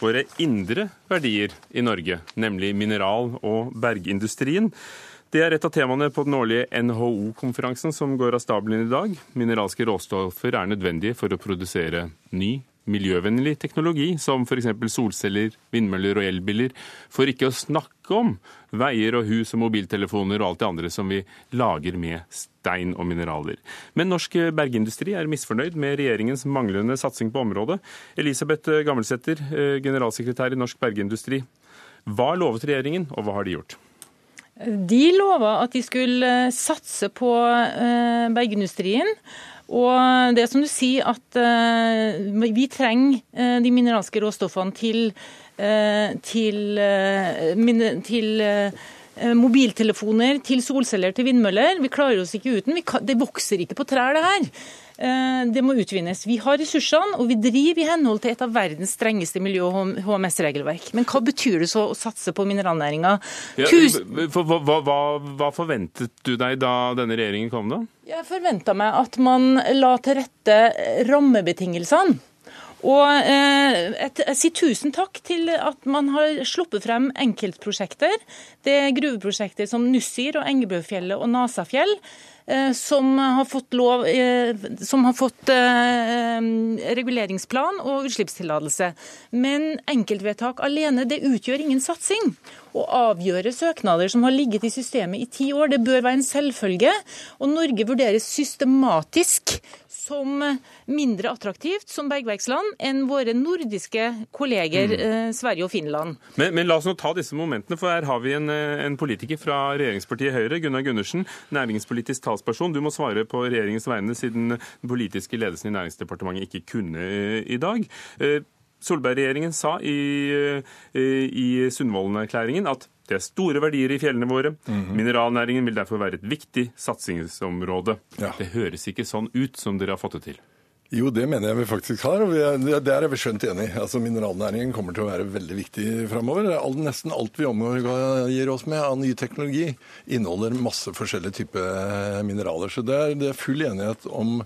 våre indre verdier i Norge, nemlig mineral- og bergindustrien. Det er et av temaene på den årlige NHO-konferansen som går av stabelen i dag. Mineralske råstoffer er nødvendige for å produsere ny miljøvennlig teknologi, som f.eks. solceller, vindmøller og elbiler, for ikke å snakke om veier og hus og mobiltelefoner og alt det andre som vi lager med stein og mineraler. Men norsk bergindustri er misfornøyd med regjeringens manglende satsing på området. Elisabeth Gammelsæter, generalsekretær i Norsk Bergindustri. Hva lovet regjeringen, og hva har de gjort? De lova at de skulle satse på eh, bergindustrien. Og det som du sier, at uh, vi trenger uh, de mineralske råstoffene til, uh, til, til mobiltelefoner, til solceller, til vindmøller. Vi klarer oss ikke uten. Det vokser ikke på trær, det her. Det må utvinnes. Vi har ressursene, og vi driver i henhold til et av verdens strengeste miljø- og HMS-regelverk. Men hva betyr det så å satse på mineralnæringa? Ja, hva, hva, hva, forventet du deg da denne regjeringen kom, da? Jeg forventa meg at man la til rette rammebetingelsene. Og eh, et, jeg sier tusen takk til at man har sluppet frem enkeltprosjekter. Det er gruveprosjekter som Nussir og Engebøfjellet og Nasafjell. Eh, som har fått, lov, eh, som har fått eh, reguleringsplan og utslippstillatelse. Men enkeltvedtak alene det utgjør ingen satsing. Å avgjøre søknader som har ligget i systemet i ti år, det bør være en selvfølge. Og Norge vurderes systematisk som mindre attraktivt som bergverksland enn våre nordiske kolleger mm. eh, Sverige og Finland. Men, men, la oss nå ta disse momentene, for her har vi en, en politiker fra regjeringspartiet Høyre, Gunnar Gundersen, næringspolitisk talsperson. Du må svare på regjeringens vegne, siden den politiske ledelsen i Næringsdepartementet ikke kunne eh, i dag. Eh, Solberg-regjeringen sa i, eh, i Sundvolden-erklæringen at det er store verdier i fjellene våre. Mm -hmm. Mineralnæringen vil derfor være et viktig satsingsområde. Ja. Det høres ikke sånn ut som dere har fått det til. Jo, det mener jeg vi faktisk har. og der er vi skjønt enig. Altså, Mineralnæringen kommer til å være veldig viktig framover. Nesten alt vi omgir oss med av ny teknologi, inneholder masse forskjellige typer mineraler. Så det er, det er full enighet om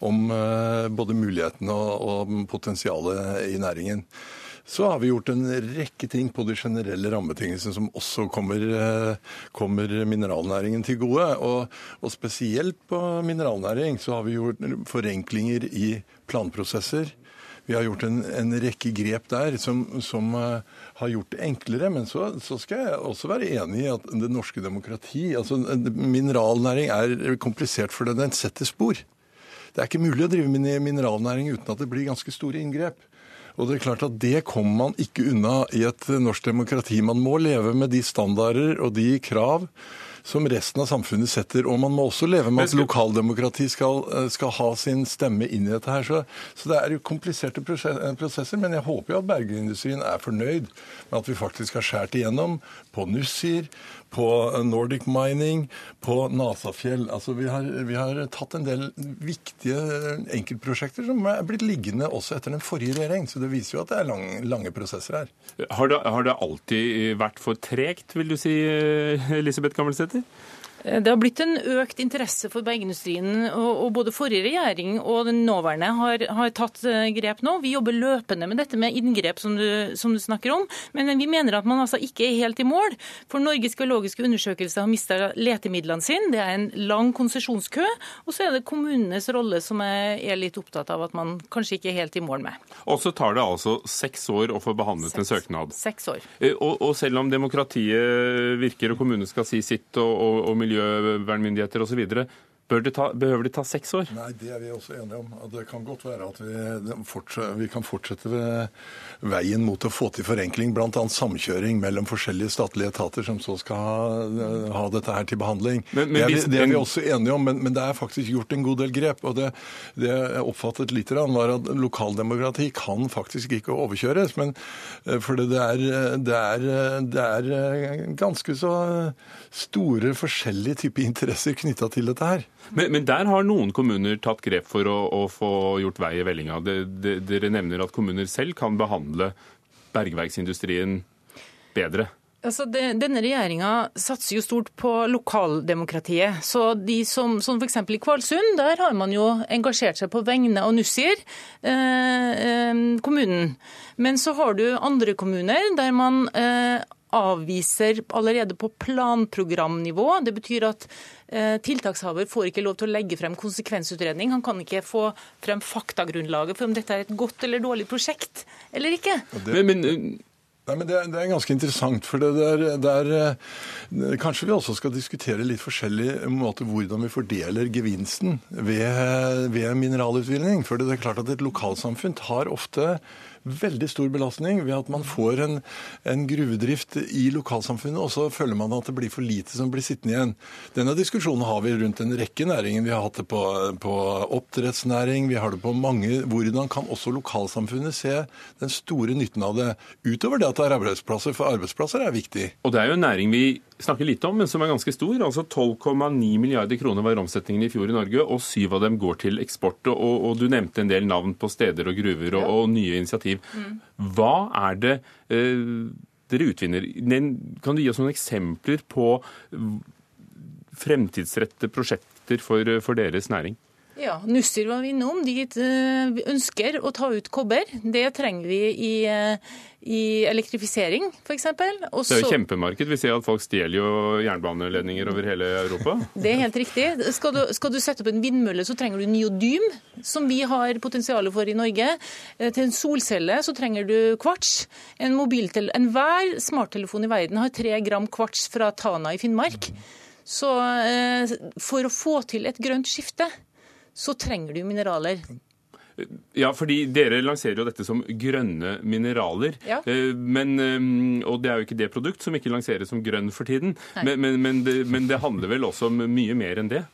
om eh, både mulighetene og potensialet i næringen. Så har vi gjort en rekke ting på de generelle rammebetingelsene som også kommer, eh, kommer mineralnæringen til gode. Og, og, spesielt på mineralnæring så har vi gjort forenklinger i planprosesser. Vi har gjort en, en rekke grep der som, som uh, har gjort det enklere. Men så, så, skal jeg også være enig i at det norske demokrati altså Mineralnæring er komplisert for det. Den setter spor. Det er ikke mulig å drive med mineralnæring uten at det blir ganske store inngrep. Og Det er klart at det kommer man ikke unna i et norsk demokrati. Man må leve med de standarder og de krav som resten av samfunnet setter. Og man må også leve med at lokaldemokrati skal, eh, skal ha sin stemme inn i dette her. Så, så det er jo kompliserte prosesser, men jeg håper jo at bergindustrien er fornøyd med at vi faktisk har skåret igjennom på Nussir, på Nordic Mining, på Nasafjell. Altså vi har, vi har tatt en del viktige enkeltprosjekter som er blitt liggende også etter den forrige regjering. Så det viser jo at det er lang, lange prosesser her. Har det, har det alltid vært for tregt, vil du si, Elisabeth Gammelsæter? Eh, det har blitt en økt interesse for bergindustrien, og, både forrige regjering og den nåværende har, har, tatt eh, grep nå. Vi jobber løpende med dette med inngrep, som du, som du, snakker om. Men vi mener at man altså ikke er helt i mål. For Norges geologiske undersøkelse har mista letemidlene sine. Det er en lang konsesjonskø. Og så er det kommunenes rolle som jeg er litt opptatt av at man kanskje ikke er helt i mål med. Og så tar det altså seks år å få behandlet seks, en søknad. Seks år. Eh, og, og, selv om demokratiet virker og kommunene skal si sitt og, og, og miljøvernmyndigheter osv. Det ta, behøver det ta seks år? Nei, det er vi også enige om. Det kan godt være at vi, vi kan fortsette ved veien mot å få til forenkling, bl.a. samkjøring mellom forskjellige statlige etater som så skal ha, ha dette her til behandling. Men, men, det, er vi, det, er vi, også enige om, men, men, det er faktisk gjort en god del grep. og Det, det jeg oppfattet litt var at lokaldemokrati kan faktisk ikke overkjøres. men eh, For det er, det er, det er ganske så store forskjellige typer interesser knytta til dette her. Men, men, der har noen kommuner tatt grep for å, å få gjort vei i vellinga. De, de, dere nevner at kommuner selv kan behandle bergverksindustrien bedre. Altså, det, denne regjeringa satser jo stort på lokaldemokratiet. Så de som, som f.eks. i Kvalsund, der har man jo engasjert seg på vegne av Nussir, eh, eh, kommunen. Men så har du andre kommuner der man eh, avviser allerede på planprogramnivå. Det betyr at eh, tiltakshaver får ikke lov til å legge frem konsekvensutredning. Han kan ikke få frem faktagrunnlaget for om dette er et godt eller dårlig prosjekt eller ikke. Det... Men, men... Nei, men det er, det er, ganske interessant. for det er, det er, eh, Kanskje vi også skal diskutere litt forskjellig måte hvordan vi fordeler gevinsten ved, ved mineralutvinning. For det er klart at et lokalsamfunn tar ofte veldig stor belastning ved at man får en, en, gruvedrift i lokalsamfunnet, og så føler man at det blir for lite som blir sittende igjen. Denne diskusjonen har vi rundt en rekke næringer. Vi har hatt det på, på oppdrettsnæring, vi har det på mange Hvordan kan også lokalsamfunnet se den store nytten av det, utover det at det er arbeidsplasser, for arbeidsplasser er viktig. Og det er jo en næring vi snakker lite om, men som er ganske stor. Altså 12,9 milliarder kroner var omsetningen i fjor i Norge, og syv av dem går til eksport. Og, og du nevnte en del navn på steder og gruver og, ja. og nye initiativ. Mm. Hva er det eh, dere utvinner? Kan du gi oss noen eksempler på fremtidsrettede prosjekter for, for deres næring? Ja, Nussir var vi innom. De eh, ønsker å ta ut kobber. Det trenger vi i, eh, i elektrifisering, f.eks. Det er jo kjempemarked. Vi ser at folk stjeler jo jernbaneledninger over hele Europa. *laughs* Det er helt riktig. Skal du, skal du sette opp en vindmølle, så trenger du neodym, som vi har potensial for i Norge. Eh, til en solcelle så trenger du kvarts. En Enhver smarttelefon i verden har tre gram kvarts fra Tana i Finnmark. Så for å få til et grønt skifte så trenger du mineraler. Ja, fordi dere lanserer jo dette som grønne mineraler. Ja. Eh, men, eh, og det er jo ikke det produkt som ikke lanseres som grønn for tiden. Men, men, men, det, men det handler vel også om mye mer enn det?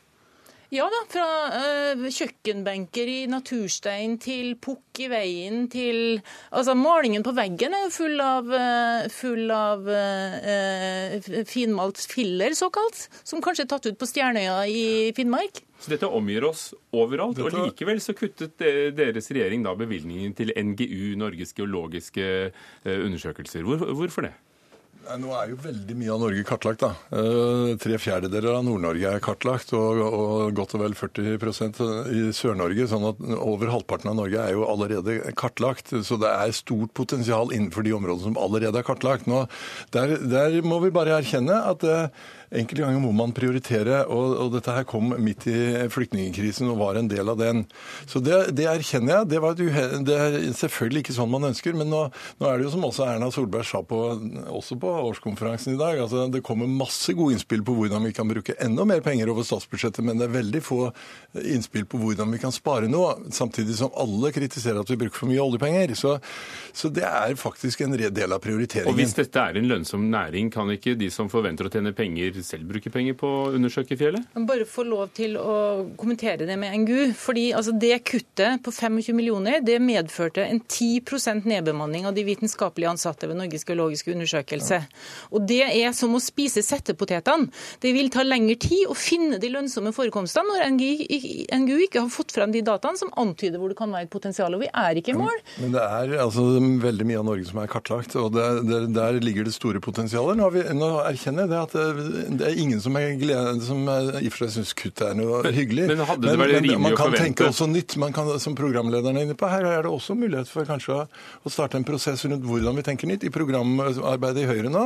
Ja da, fra uh, kjøkkenbenker i naturstein til pukk i veien til Altså, malingen på veggen er jo full av, uh, full av uh, finmalt filler, såkalt. Som kanskje er tatt ut på Stjernøya i Finnmark. Så dette omgir oss overalt. Dette... Og likevel så kuttet deres regjering da bevilgningen til NGU, Norges geologiske undersøkelser. Hvor, hvorfor det? Nå er jo veldig mye av Norge kartlagt. da. Eh, tre fjerdedeler av Nord-Norge er kartlagt, og, og, godt og vel 40% i Sør-Norge. sånn at over halvparten av Norge er jo allerede kartlagt. Så det er stort potensial innenfor de områdene som allerede er kartlagt. Nå, der, der må vi bare erkjenne at uh, enkelte ganger må man prioritere, og, og, dette her kom midt i flyktningkrisen og var en del av den. Så det, det erkjenner jeg. Det, det, er selvfølgelig ikke sånn man ønsker, men nå, nå, er det jo som også Erna Solberg sa på, også på årskonferansen i dag, altså det kommer masse gode innspill på hvordan vi kan bruke enda mer penger over statsbudsjettet, men det er veldig få innspill på hvordan vi kan spare noe, samtidig som alle kritiserer at vi bruker for mye oljepenger. Så, så det er faktisk en del av prioriteringen. Og hvis dette er en lønnsom næring, kan ikke de som forventer å tjene penger selv bruke penger på å undersøke fjellet? Bare få lov til å kommentere det med NGU. fordi altså, Det kuttet på 25 millioner det medførte en 10% nedbemanning av de vitenskapelige ansatte ved Norges geologiske undersøkelse. Og Det er som å spise settepotetene. Det vil ta lengre tid å finne de lønnsomme forekomstene når NGU ikke har fått frem de dataene som antyder hvor det kan være et potensial. Og vi er ikke i mål. Men det er altså veldig mye av Norge som er kartlagt, og det, det, der ligger det store potensialet. Nå, vi, nå erkjenner jeg det at det, det er ingen som, er glede, som er, i og for seg syns kutt er noe hyggelig. Men hadde det vært rimelig man kan å tenke også nytt. Man kan, som programlederen er inne på, her er det også mulighet for kanskje å, å starte en prosess rundt hvordan vi tenker nytt. I programarbeidet i Høyre nå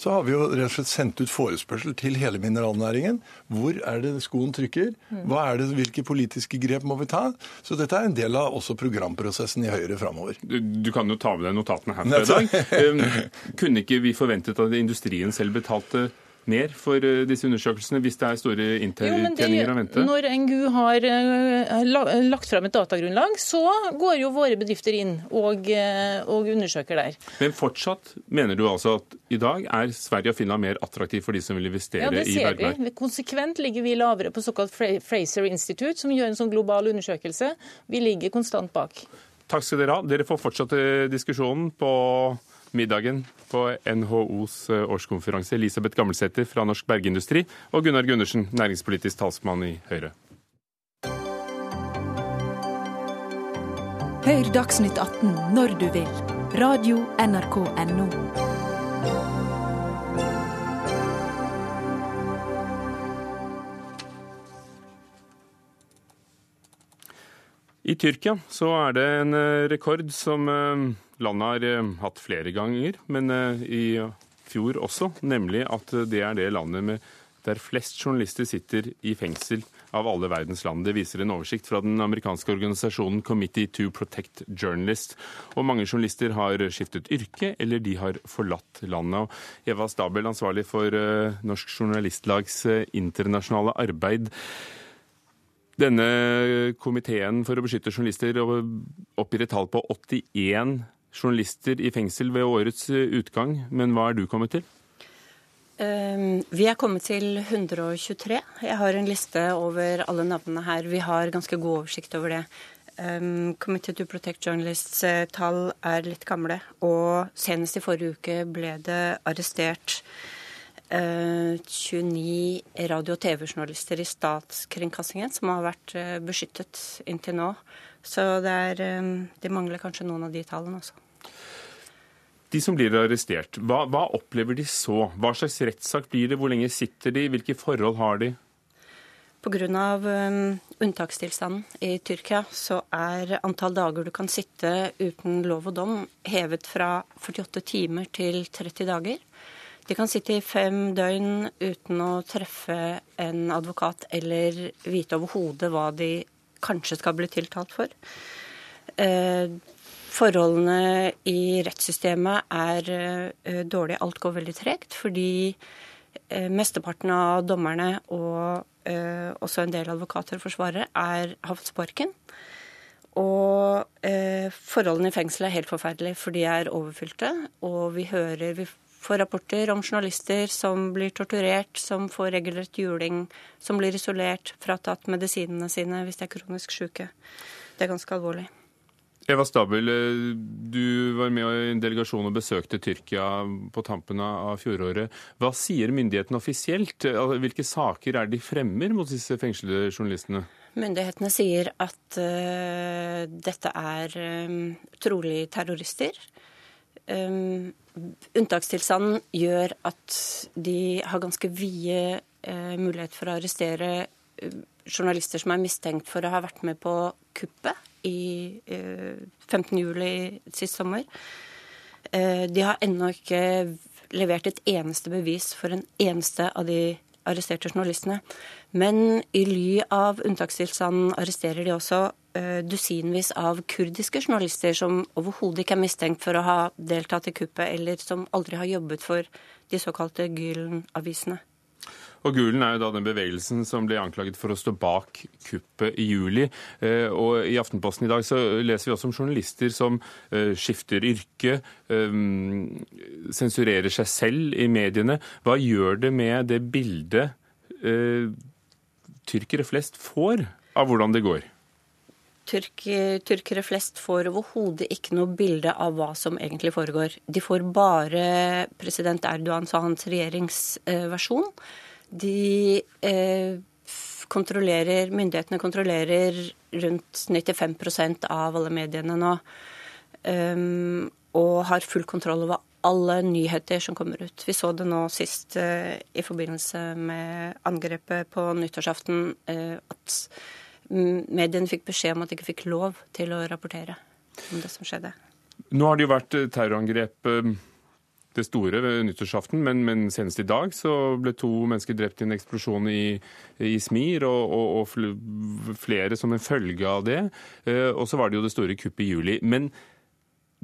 så har vi jo rett og slett sendt ut forespørsel til hele mineralnæringen. Hvor er det skoen trykker? Hva er det, Hvilke politiske grep må vi ta? Så dette er en del av også programprosessen i Høyre framover. Du, du kan jo ta med deg notatene her *laughs* fra i dag. Um, Kunne ikke vi forventet at industrien selv betalte mer for uh, disse undersøkelsene hvis det er store inntjeninger å vente? når NGU har eh, lagt frem et datagrunnlag, så går jo våre bedrifter inn og, eh, og undersøker der. Men fortsatt mener du altså at i dag er Sverige og Finland mer attraktiv for de som vil investere Ja, det i ser bergverk? vi. Konsekvent ligger vi lavere på såkalt Fraser Institute, som gjør en sånn global undersøkelse. Vi ligger konstant bak. Takk skal dere ha. Dere får fortsette diskusjonen på middagen på NHOs eh, årskonferanse. Elisabeth Gammelsæter fra Norsk Bergindustri og Gunnar Gundersen, næringspolitisk talsmann i Høyre. Hør Dagsnytt 18 når du vil. Radio NRK Radio.nrk.no. I Tyrkia så er det en eh, rekord som eh, landet har eh, hatt flere ganger, men eh, i fjor også, nemlig at det er det landet med, der flest journalister sitter i fengsel av alle verdens land. Det viser en oversikt fra den amerikanske organisasjonen Committee to Protect Journalists. Og mange journalister har skiftet yrke, eller de har forlatt landet. Og Eva Stabel, ansvarlig for eh, Norsk Journalistlags internasjonale arbeid. Denne komiteen for å beskytte journalister oppgir et tall på 81 journalister i fengsel ved årets utgang. Men hva er du kommet til? Um, Vi er kommet til 123. Jeg har en liste over alle navnene her. Vi har ganske god oversikt over det. Um, Committee to Protect Journalists eh, tall er litt gamle, og senest i forrige uke ble det arrestert eh, 29 radio- og TV-journalister i statskringkastingen som har vært eh, beskyttet inntil nå. Så er, um, de mangler kanskje noen av de tallene også. De som blir arrestert, hva, hva opplever de så? Hva slags rettssak blir det? Hvor lenge sitter de? Hvilke forhold har de? Pga. Um, unntakstilstanden i Tyrkia så er antall dager du kan sitte uten lov og dom hevet fra 48 timer til 30 dager. De kan sitte i fem døgn uten å treffe en advokat eller vite overhodet hva de kanskje skal bli tiltalt for. Eh, Forholdene i rettssystemet er eh, dårlige. Alt går veldig tregt fordi eh, mesteparten av dommerne og eh, også en del advokater og forsvarere er, har fått sparken. Og forholdene i fengselet er helt forferdelige, for de er overfylte. Og vi hører vi får rapporter om journalister som blir torturert, som får regelrett juling, som blir isolert, fratatt medisinene sine hvis de er kronisk syke. Det er ganske alvorlig. Eva Stabel, eh, du var med i en delegasjon og besøkte Tyrkia på tampen av fjoråret. Hva sier myndighetene offisielt? Altså, Hvilke saker er de fremmer mot disse fengslede journalistene? Myndighetene sier at uh, dette er um, trolig terrorister. Um, unntakstilstanden gjør at de har ganske vide uh, mulighet for å arrestere eh, journalister som er mistenkt for å ha vært med på kuppet i eh, 15. juli sist sommer. Eh, de har ennå ikke levert et eneste bevis for en eneste av de arresterte journalistene. Men i ly av unntakstilstanden arresterer de også eh, dusinvis av kurdiske journalister som overhodet ikke er mistenkt for å ha deltatt i kuppet, eller som aldri har jobbet for de såkalte Gylen-avisene. Og Gulen er jo da den bevegelsen som ble anklaget for å stå bak kuppet i juli. Eh, og i Aftenposten i dag så leser vi også om journalister som eh, skifter yrke, eh, sensurerer seg selv i mediene. Hva gjør det med det bildet tyrkere flest får av hvordan det går? Tyrk, tyrkere flest får overhodet ikke noe bilde av hva som egentlig foregår. De får bare president Erdogans og hans regjeringsversjon. De eh, kontrollerer, Myndighetene kontrollerer rundt 95% av alle mediene nå. Um, og har full kontroll over alle nyheter som kommer ut. Vi så det nå sist uh, i forbindelse med angrepet på nyttårsaften. Uh, at mediene fikk beskjed om at de ikke fikk lov til å rapportere om det som skjedde. Nå har det jo vært eh, terrorangrep eh, det store ved nyttårsaften, men, men, senest i dag så ble to mennesker drept i en eksplosjon i, i Smir, og, og, og, flere som en følge av det. Eh, og så var det jo det store kuppet i juli. Men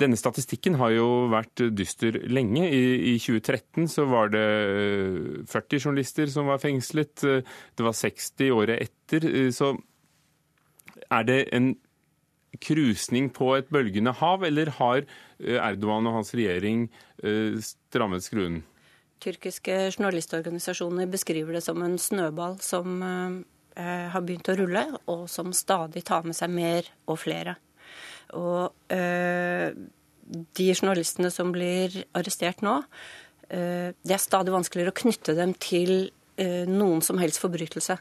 denne statistikken har jo vært dyster lenge. I, I, 2013 så var det 40 journalister som var fengslet. Det var 60 året etter. Så er det en krusning på et bølgende hav, eller har eh, Erdogan og hans regjering eh, strammet skruen? Tyrkiske journalistorganisasjoner beskriver det som en snøball som eh, har begynt å rulle, og som stadig tar med seg mer og flere. Og eh, de journalistene som blir arrestert nå, eh, det er stadig vanskeligere å knytte dem til eh, noen som helst forbrytelse.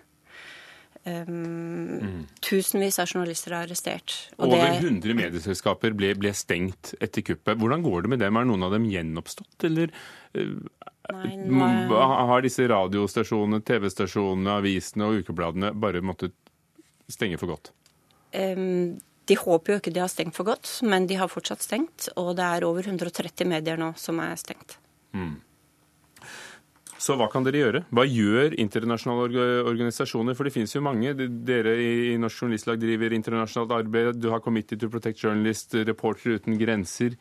Um, mm. Tusenvis av journalister er arrestert. Og Over det... 100 medieselskaper ble, ble, stengt etter kuppet. Hvordan går det med dem? Er noen av dem gjenoppstått, eller uh, Nei, nå... har disse radiostasjonene, TV-stasjonene, avisene og ukebladene bare måttet stenge for godt? Um, de håper jo ikke de har stengt for godt, men de har fortsatt stengt. Og det er over 130 medier nå som er stengt. Mm. Så hva kan dere gjøre? Hva gjør internasjonale organisasjoner? For det finnes jo mange. Dere i Norsk Journalistlag driver internasjonalt arbeid. Du har Committee to Protect Journalist, Reportere uten grenser.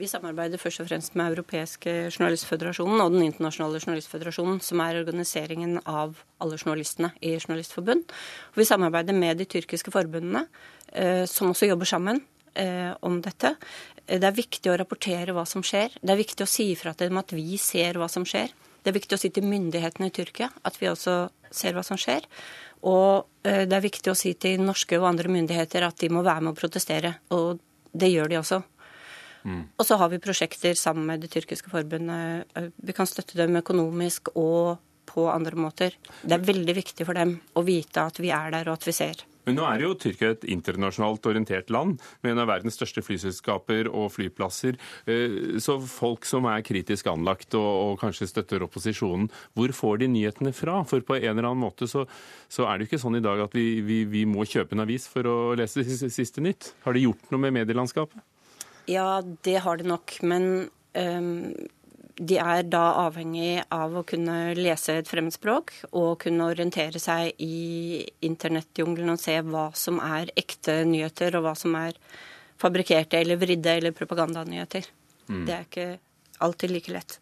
Vi samarbeider først og fremst med Europeiske journalistføderasjonen og Den internasjonale journalistføderasjonen, som er organiseringen av alle journalistene i Journalistforbund. Vi samarbeider med de tyrkiske forbundene, eh, som også jobber sammen eh, om dette. Det er viktig å rapportere hva som skjer. Det er viktig å si ifra til dem at vi ser hva som skjer. Det er viktig å si til myndighetene i Tyrkia at vi også ser hva som skjer. Og eh, det er viktig å si til norske og andre myndigheter at de må være med å protestere. Og det gjør de også. Mm. Og så har vi prosjekter sammen med det tyrkiske forbundet. Eh, vi kan støtte dem økonomisk og på andre måter. Det er veldig viktig for dem å vite at vi er der og at vi ser. Men nå er jo Tyrkia et internasjonalt orientert land med en av verdens største flyselskaper og flyplasser. Eh, så folk som er kritisk anlagt og, og kanskje støtter opposisjonen, hvor får de nyhetene fra? For på en eller annen måte så, så er det jo ikke sånn i dag at vi, vi, vi, må kjøpe en avis for å lese siste, nytt. Har de gjort noe med medielandskapet? Ja, det har det nok. Men um de er da avhengig av å kunne lese et fremmedspråk og kunne orientere seg i internettjungelen og se hva som er ekte nyheter, og hva som er fabrikkerte eller vridde eller propagandanyheter. Mm. Det er ikke alltid like lett.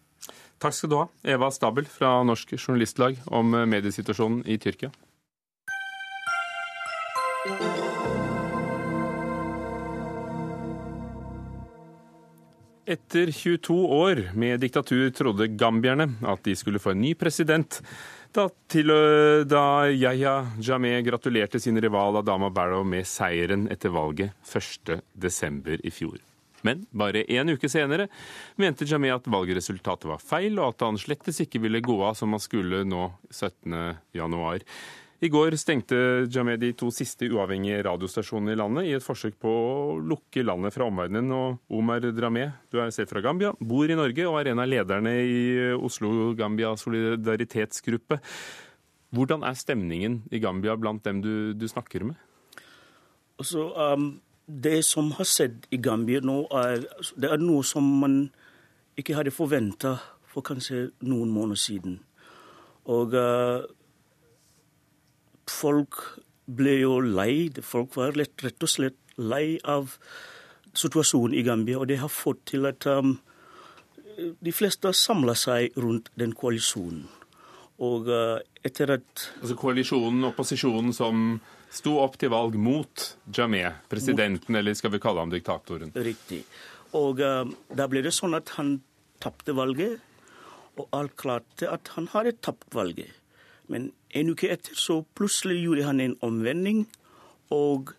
Takk skal du ha, Eva Stabel fra Norsk Journalistlag om mediesituasjonen i Tyrkia. Etter 22 år med diktatur trodde gambierne at de skulle få en ny president. Da, til, da Yahya Jameh gratulerte sin rival Adama Barrow med seieren etter valget 1.12. i fjor. Men bare én uke senere mente Jameh at valgresultatet var feil, og at han slettes ikke ville gå av som han skulle nå 17.1. I går stengte Jamed de to siste uavhengige radiostasjonene i landet i et forsøk på å lukke landet fra omverdenen. Og Omar Dramé, du er selv fra Gambia, bor i Norge og er en av lederne i Oslo-Gambia solidaritetsgruppe. Hvordan er stemningen i Gambia blant dem du, du snakker med? Altså, um, det som har skjedd i Gambia nå, er, det er noe som man ikke hadde forventa for kanskje noen måneder siden. Og uh, folk ble jo lei. Folk var rett, rett og slett lei av situasjonen i Gambia, og det har fått til at um, de fleste har samla seg rundt den koalisjonen. Og uh, etter at Altså koalisjonen, opposisjonen som sto opp til valg mot Jameh, presidenten, eller skal vi kalle ham diktatoren? Riktig. Og uh, da ble det sånn at han tapte valget, og alt klarte at han hadde tapt valget. Men en uke etter så plutselig gjorde han en omvending, og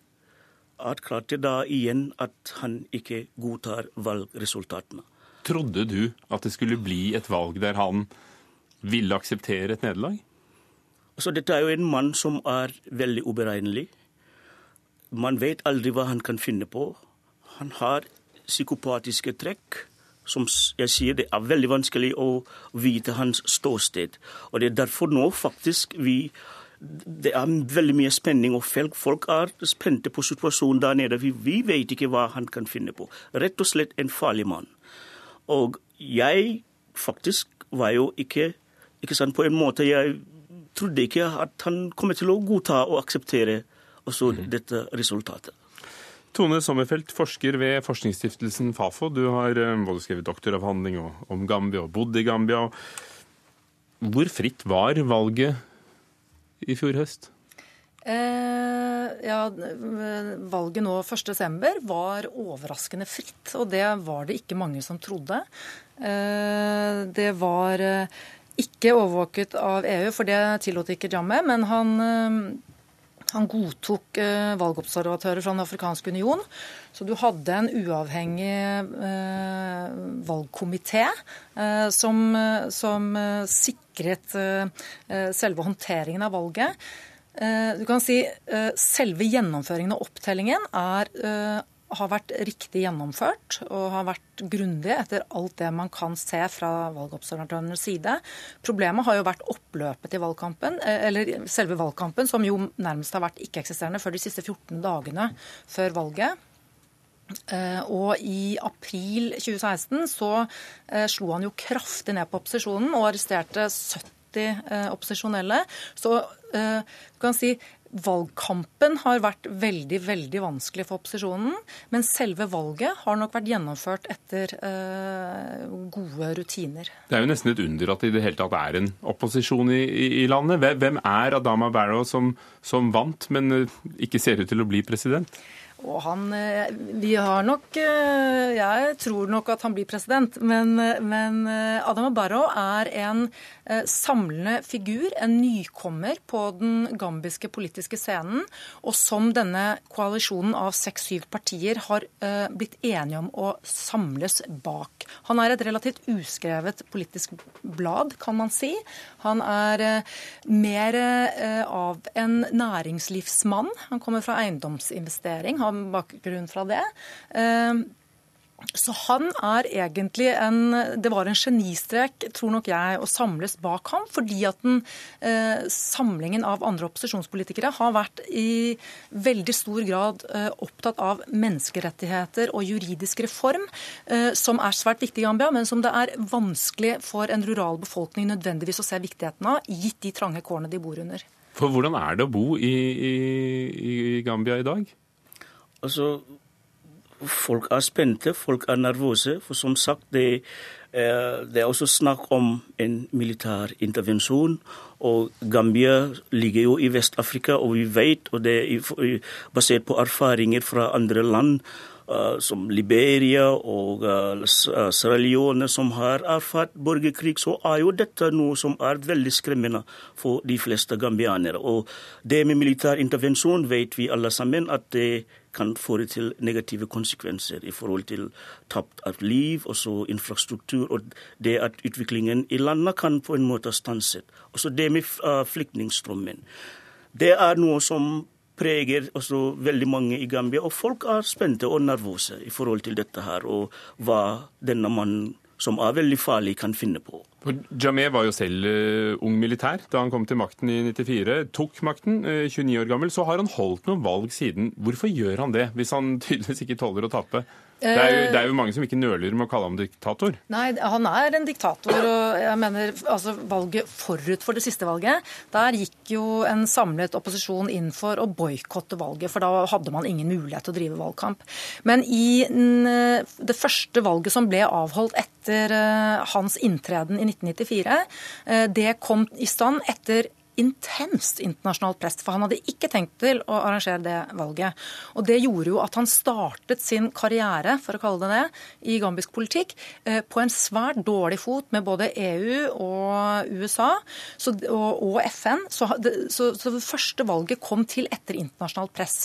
alt klarte da igjen at han ikke godtar valgresultatene. Trodde du at det skulle bli et valg der han ville akseptere et nederlag? Altså, dette er jo en mann som er veldig uberegnelig. Man vet aldri hva han kan finne på. Han har psykopatiske trekk. Som jeg sier, det er veldig vanskelig å vite hans ståsted. Og det er derfor nå faktisk vi det er veldig mye spenning, og folk er spente på situasjonen der nede. Vi, vi vet ikke hva han kan finne på. Rett og slett en farlig mann. Og jeg faktisk var jo ikke, ikke sant, På en måte jeg trodde ikke at han kom til å godta og akseptere også mm. dette resultatet. Tone Sommerfelt, forsker ved forskningsstiftelsen Fafo. Du har eh, både skrevet doktoravhandling om Gambia og bodd i Gambia. Hvor fritt var valget i fjor høst? Eh, ja, Valget nå 1.12. var overraskende fritt, og det var det ikke mange som trodde. Eh, det var eh, ikke overvåket av EU, for det tillot ikke Jammeh, men han, eh, han godtok eh, valgobservatører fra Den afrikanske union. Så du hadde en uavhengig eh, valgkomité eh, som, som, sikret selve håndteringen av valget. Eh, du kan si eh, Selve gjennomføringen av opptellingen er, eh, har vært riktig gjennomført og har vært grundig etter alt det man kan se fra valgobservatørenes side. Problemet har jo vært oppløpet i valgkampen, eller selve valgkampen, som jo nærmest har vært ikke-eksisterende før de siste 14 dagene før valget. Og i april 2016 så slo han jo kraftig ned på opposisjonen og arresterte 70 eh, opposisjonelle. Så eh, du kan si Valgkampen har vært veldig veldig vanskelig for opposisjonen, men selve valget har nok vært gjennomført etter eh, gode rutiner. Det er jo nesten et under at det i det hele tatt er en opposisjon i, i, landet. Hvem er Adama Barrow som, som vant, men eh, ikke ser ut til å bli president? Og han eh, Vi har nok eh, Jeg tror nok at han blir president, men, men Adam Barrow er en samlende figur, en nykommer på den gambiske politiske scenen, og som denne koalisjonen av seks-syv partier har blitt enige om å samles bak. Han er et relativt uskrevet politisk blad, kan man si. Han er mer av en næringslivsmann. Han kommer fra eiendomsinvestering. Han bakgrunn fra det. Ehm, så han er egentlig en Det var en genistrek, tror nok jeg, å samles bak ham. Fordi at den eh, samlingen av andre opposisjonspolitikere har vært i veldig stor grad eh, opptatt av menneskerettigheter og juridisk reform, eh, som er svært viktig i Gambia, men som det er vanskelig for en rural befolkning nødvendigvis å se viktigheten av, gitt de trange kårene de bor under. For hvordan er det å bo i, i, i Gambia i dag? Altså, folk er spente, folk er nervøse. For som sagt, det er, det er også snakk om en militær intervensjon. Og Gambia ligger jo i Vest-Afrika, og vi vet, og det er basert på erfaringer fra andre land, Uh, som Liberia og uh, Sierra Leone, som har erfart borgerkrig, så er jo dette noe som er veldig skremmende for de fleste gambianere. Og det med militær intervensjon vet vi alle sammen at det kan føre til negative konsekvenser i forhold til tapt av liv, og så infrastruktur, og det at utviklingen i landet kan på en måte stanset. Også det med uh, flyktningstrømmen. Det er noe som preger også veldig mange i Gambia, og folk er spente og nervøse i forhold til dette her, og hva denne mannen som er veldig farlig, kan finne på. Jameh var jo selv uh, ung militær da han kom til makten i 94. Tok makten, uh, 29 år gammel. Så har han holdt noen valg siden. Hvorfor gjør han det, hvis han tydeligvis ikke tåler å tape? Det er, jo, det er jo mange som ikke nøler med å kalle ham diktator. Nei, han er en diktator. og jeg mener, altså Valget forut for det siste valget, der gikk jo en samlet opposisjon inn for å boikotte valget. For da hadde man ingen mulighet til å drive valgkamp. Men i det første valget som ble avholdt etter eh, hans inntreden i 1994, eh, det kom i stand etter intenst internasjonalt press, for han hadde ikke tenkt til å arrangere det valget. Og Det gjorde jo at han startet sin karriere for å kalle det det, i gambisk politikk eh, på en svært dårlig fot med både EU og USA så, og, og, FN. Så så, så det første valget kom til etter internasjonalt press.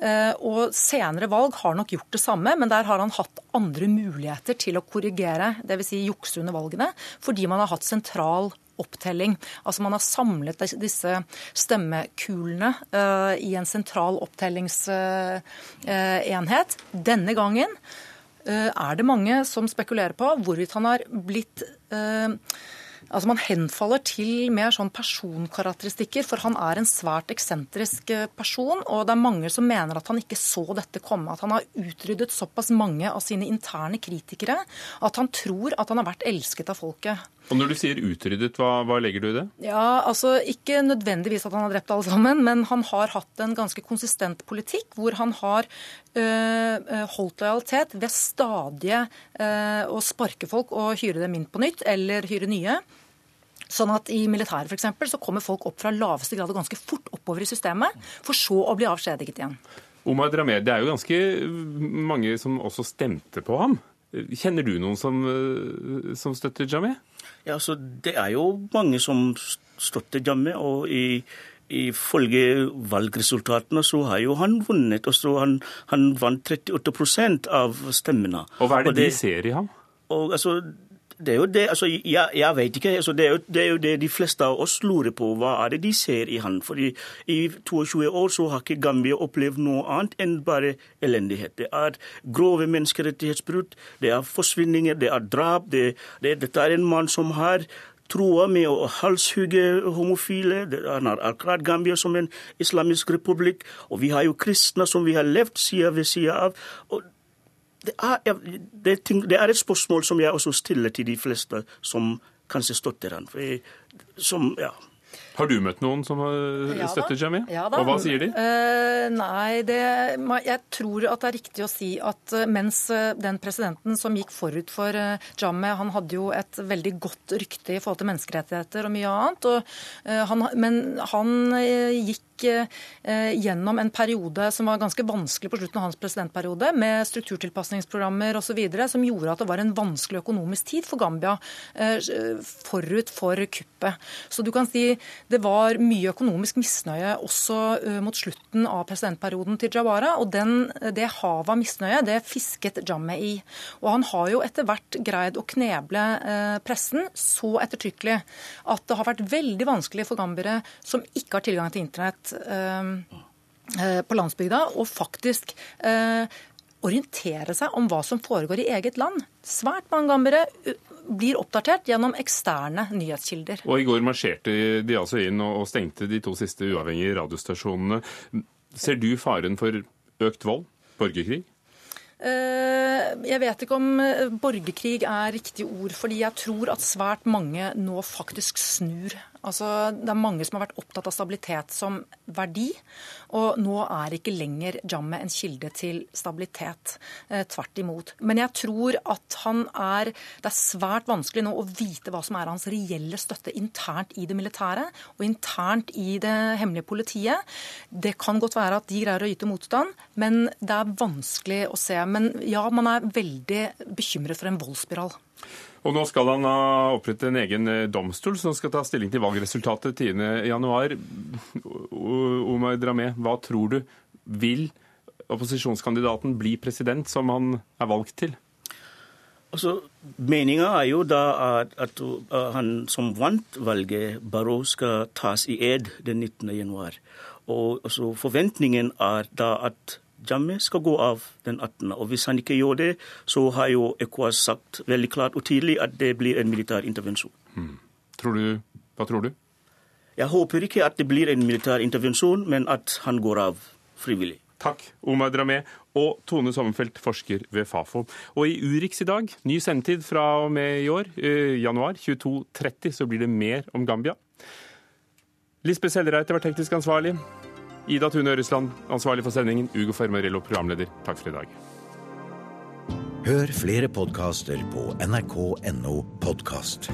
Eh, og Senere valg har nok gjort det samme, men der har han hatt andre muligheter til å korrigere, dvs. Si jukse under valgene, fordi man har hatt sentral opptelling. Altså Man har samlet disse stemmekulene uh, i en sentral opptellingsenhet. Denne gangen uh, er det mange som spekulerer på hvorvidt han har blitt Altså Man henfaller til mer sånn personkarakteristikker, for han er en svært eksentrisk person. Og det er mange som mener at han ikke så dette komme. At han har utryddet såpass mange av sine interne kritikere at han tror at han har vært elsket av folket. Og Når du sier utryddet, hva, hva, legger du i det? Ja, altså Ikke nødvendigvis at han har drept alle sammen, men han har hatt en ganske konsistent politikk hvor han har øh, holdt lojalitet ved stadige øh, å sparke folk og hyre dem inn på nytt, eller hyre nye. Sånn at I militæret for eksempel, så kommer folk opp fra laveste grad og ganske fort oppover i systemet, for så å bli avskjediget igjen. Omar Drameh, det er jo ganske mange som også stemte på ham. Kjenner du noen som, som støtter Jameh? Ja, altså, Det er jo mange som støtter Jammeh. og i Ifølge valgresultatene så har jo han vunnet. og så Han, han vant 38% av stemmene. Og Hva er det, og det de ser i ham? Og altså, det er jo det, altså, jeg, jeg vet ikke. Altså, det, er jo, det, er jo, det de fleste av oss lurer på. Hva er det de ser i han? Fordi I 22 år så har ikke Gambia opplevd noe annet enn bare elendighet. Det er grove menneskerettighetsbrudd, det er forsvinninger, det er drap. Det, dette er en mann som har troa med å halshugge homofile. Han har erklært Gambia som en islamisk republikk. Og vi har jo kristne som vi har levd side ved side av. og det er, det, det er, et spørsmål som jeg også stiller til de fleste som kanskje støtter han. Som, ja. Har du møtt noen som har støttet Jamie? Ja, og hva sier de? Uh, nei, det, jeg tror at det er riktig å si at uh, mens uh, den presidenten som gikk forut for Jammeh, han hadde jo et veldig godt rykte i forhold til menneskerettigheter og mye annet. Og, han, men han gikk Eh, gjennom en periode som var ganske vanskelig på slutten av hans presidentperiode, med strukturtilpasningsprogrammer osv., som gjorde at det var en vanskelig økonomisk tid for Gambia eh, forut for kuppet. Så du kan si det var mye økonomisk misnøye også eh, mot slutten av presidentperioden til Jawara, og den, det havet av misnøye det fisket Jammeh i. Og han har jo etter hvert greid å kneble pressen så ettertrykkelig at det har vært veldig vanskelig for gambiere som ikke har tilgang til internett, Eh, eh, på landsbygda og faktisk eh, orientere seg om hva som foregår i eget land. Svært mange gambere blir oppdatert gjennom eksterne nyhetskilder. Og I går marsjerte de altså inn og stengte de to siste uavhengige radiostasjonene. Ser du faren for økt vold, borgerkrig? Jeg vet ikke om borgerkrig er riktig ord, fordi jeg tror at svært mange nå faktisk snur Altså, det er mange som har vært opptatt av stabilitet som verdi. Og nå er ikke lenger Jammeh en kilde til stabilitet. Eh, tvert imot. Men jeg tror at han er Det er svært vanskelig nå å vite hva som er hans reelle støtte internt i det militære og internt i det hemmelige politiet. Det kan godt være at de greier å yte motstand, men det er vanskelig å se. Men ja, man er veldig bekymret for en voldsspiral. Og nå skal han ha opprettet en egen eh, domstol som skal ta stilling til valgresultatet 10.1. Omar Dramé, hva tror du? Vil opposisjonskandidaten bli president, som han er valgt til? Altså, Meninga er jo da at, at han som vant valget, Barrow, skal tas i ed den 19. januar. Og altså, Forventningen er da at Jammeh skal gå av den 18. Og Hvis han ikke gjør det, så har jo ECOWAS sagt veldig klart og tydelig at det blir en militær intervensjon. Hmm. Tror du, hva tror du? Jeg håper ikke at det blir en militær intervensjon, men at han går av frivillig. Takk, Omar Dramé og Tone Sommerfelt, forsker ved Fafo. Og i Urix i dag, ny sendetid fra og med i år, eh, januar 22.30, så blir det mer om Gambia. Lisbeth Sellereite var teknisk ansvarlig. Ida Tune Øresland, ansvarlig for sendingen. Ugo Fermarello, programleder. Takk for i dag. Hør flere podkaster på nrk.no podkast.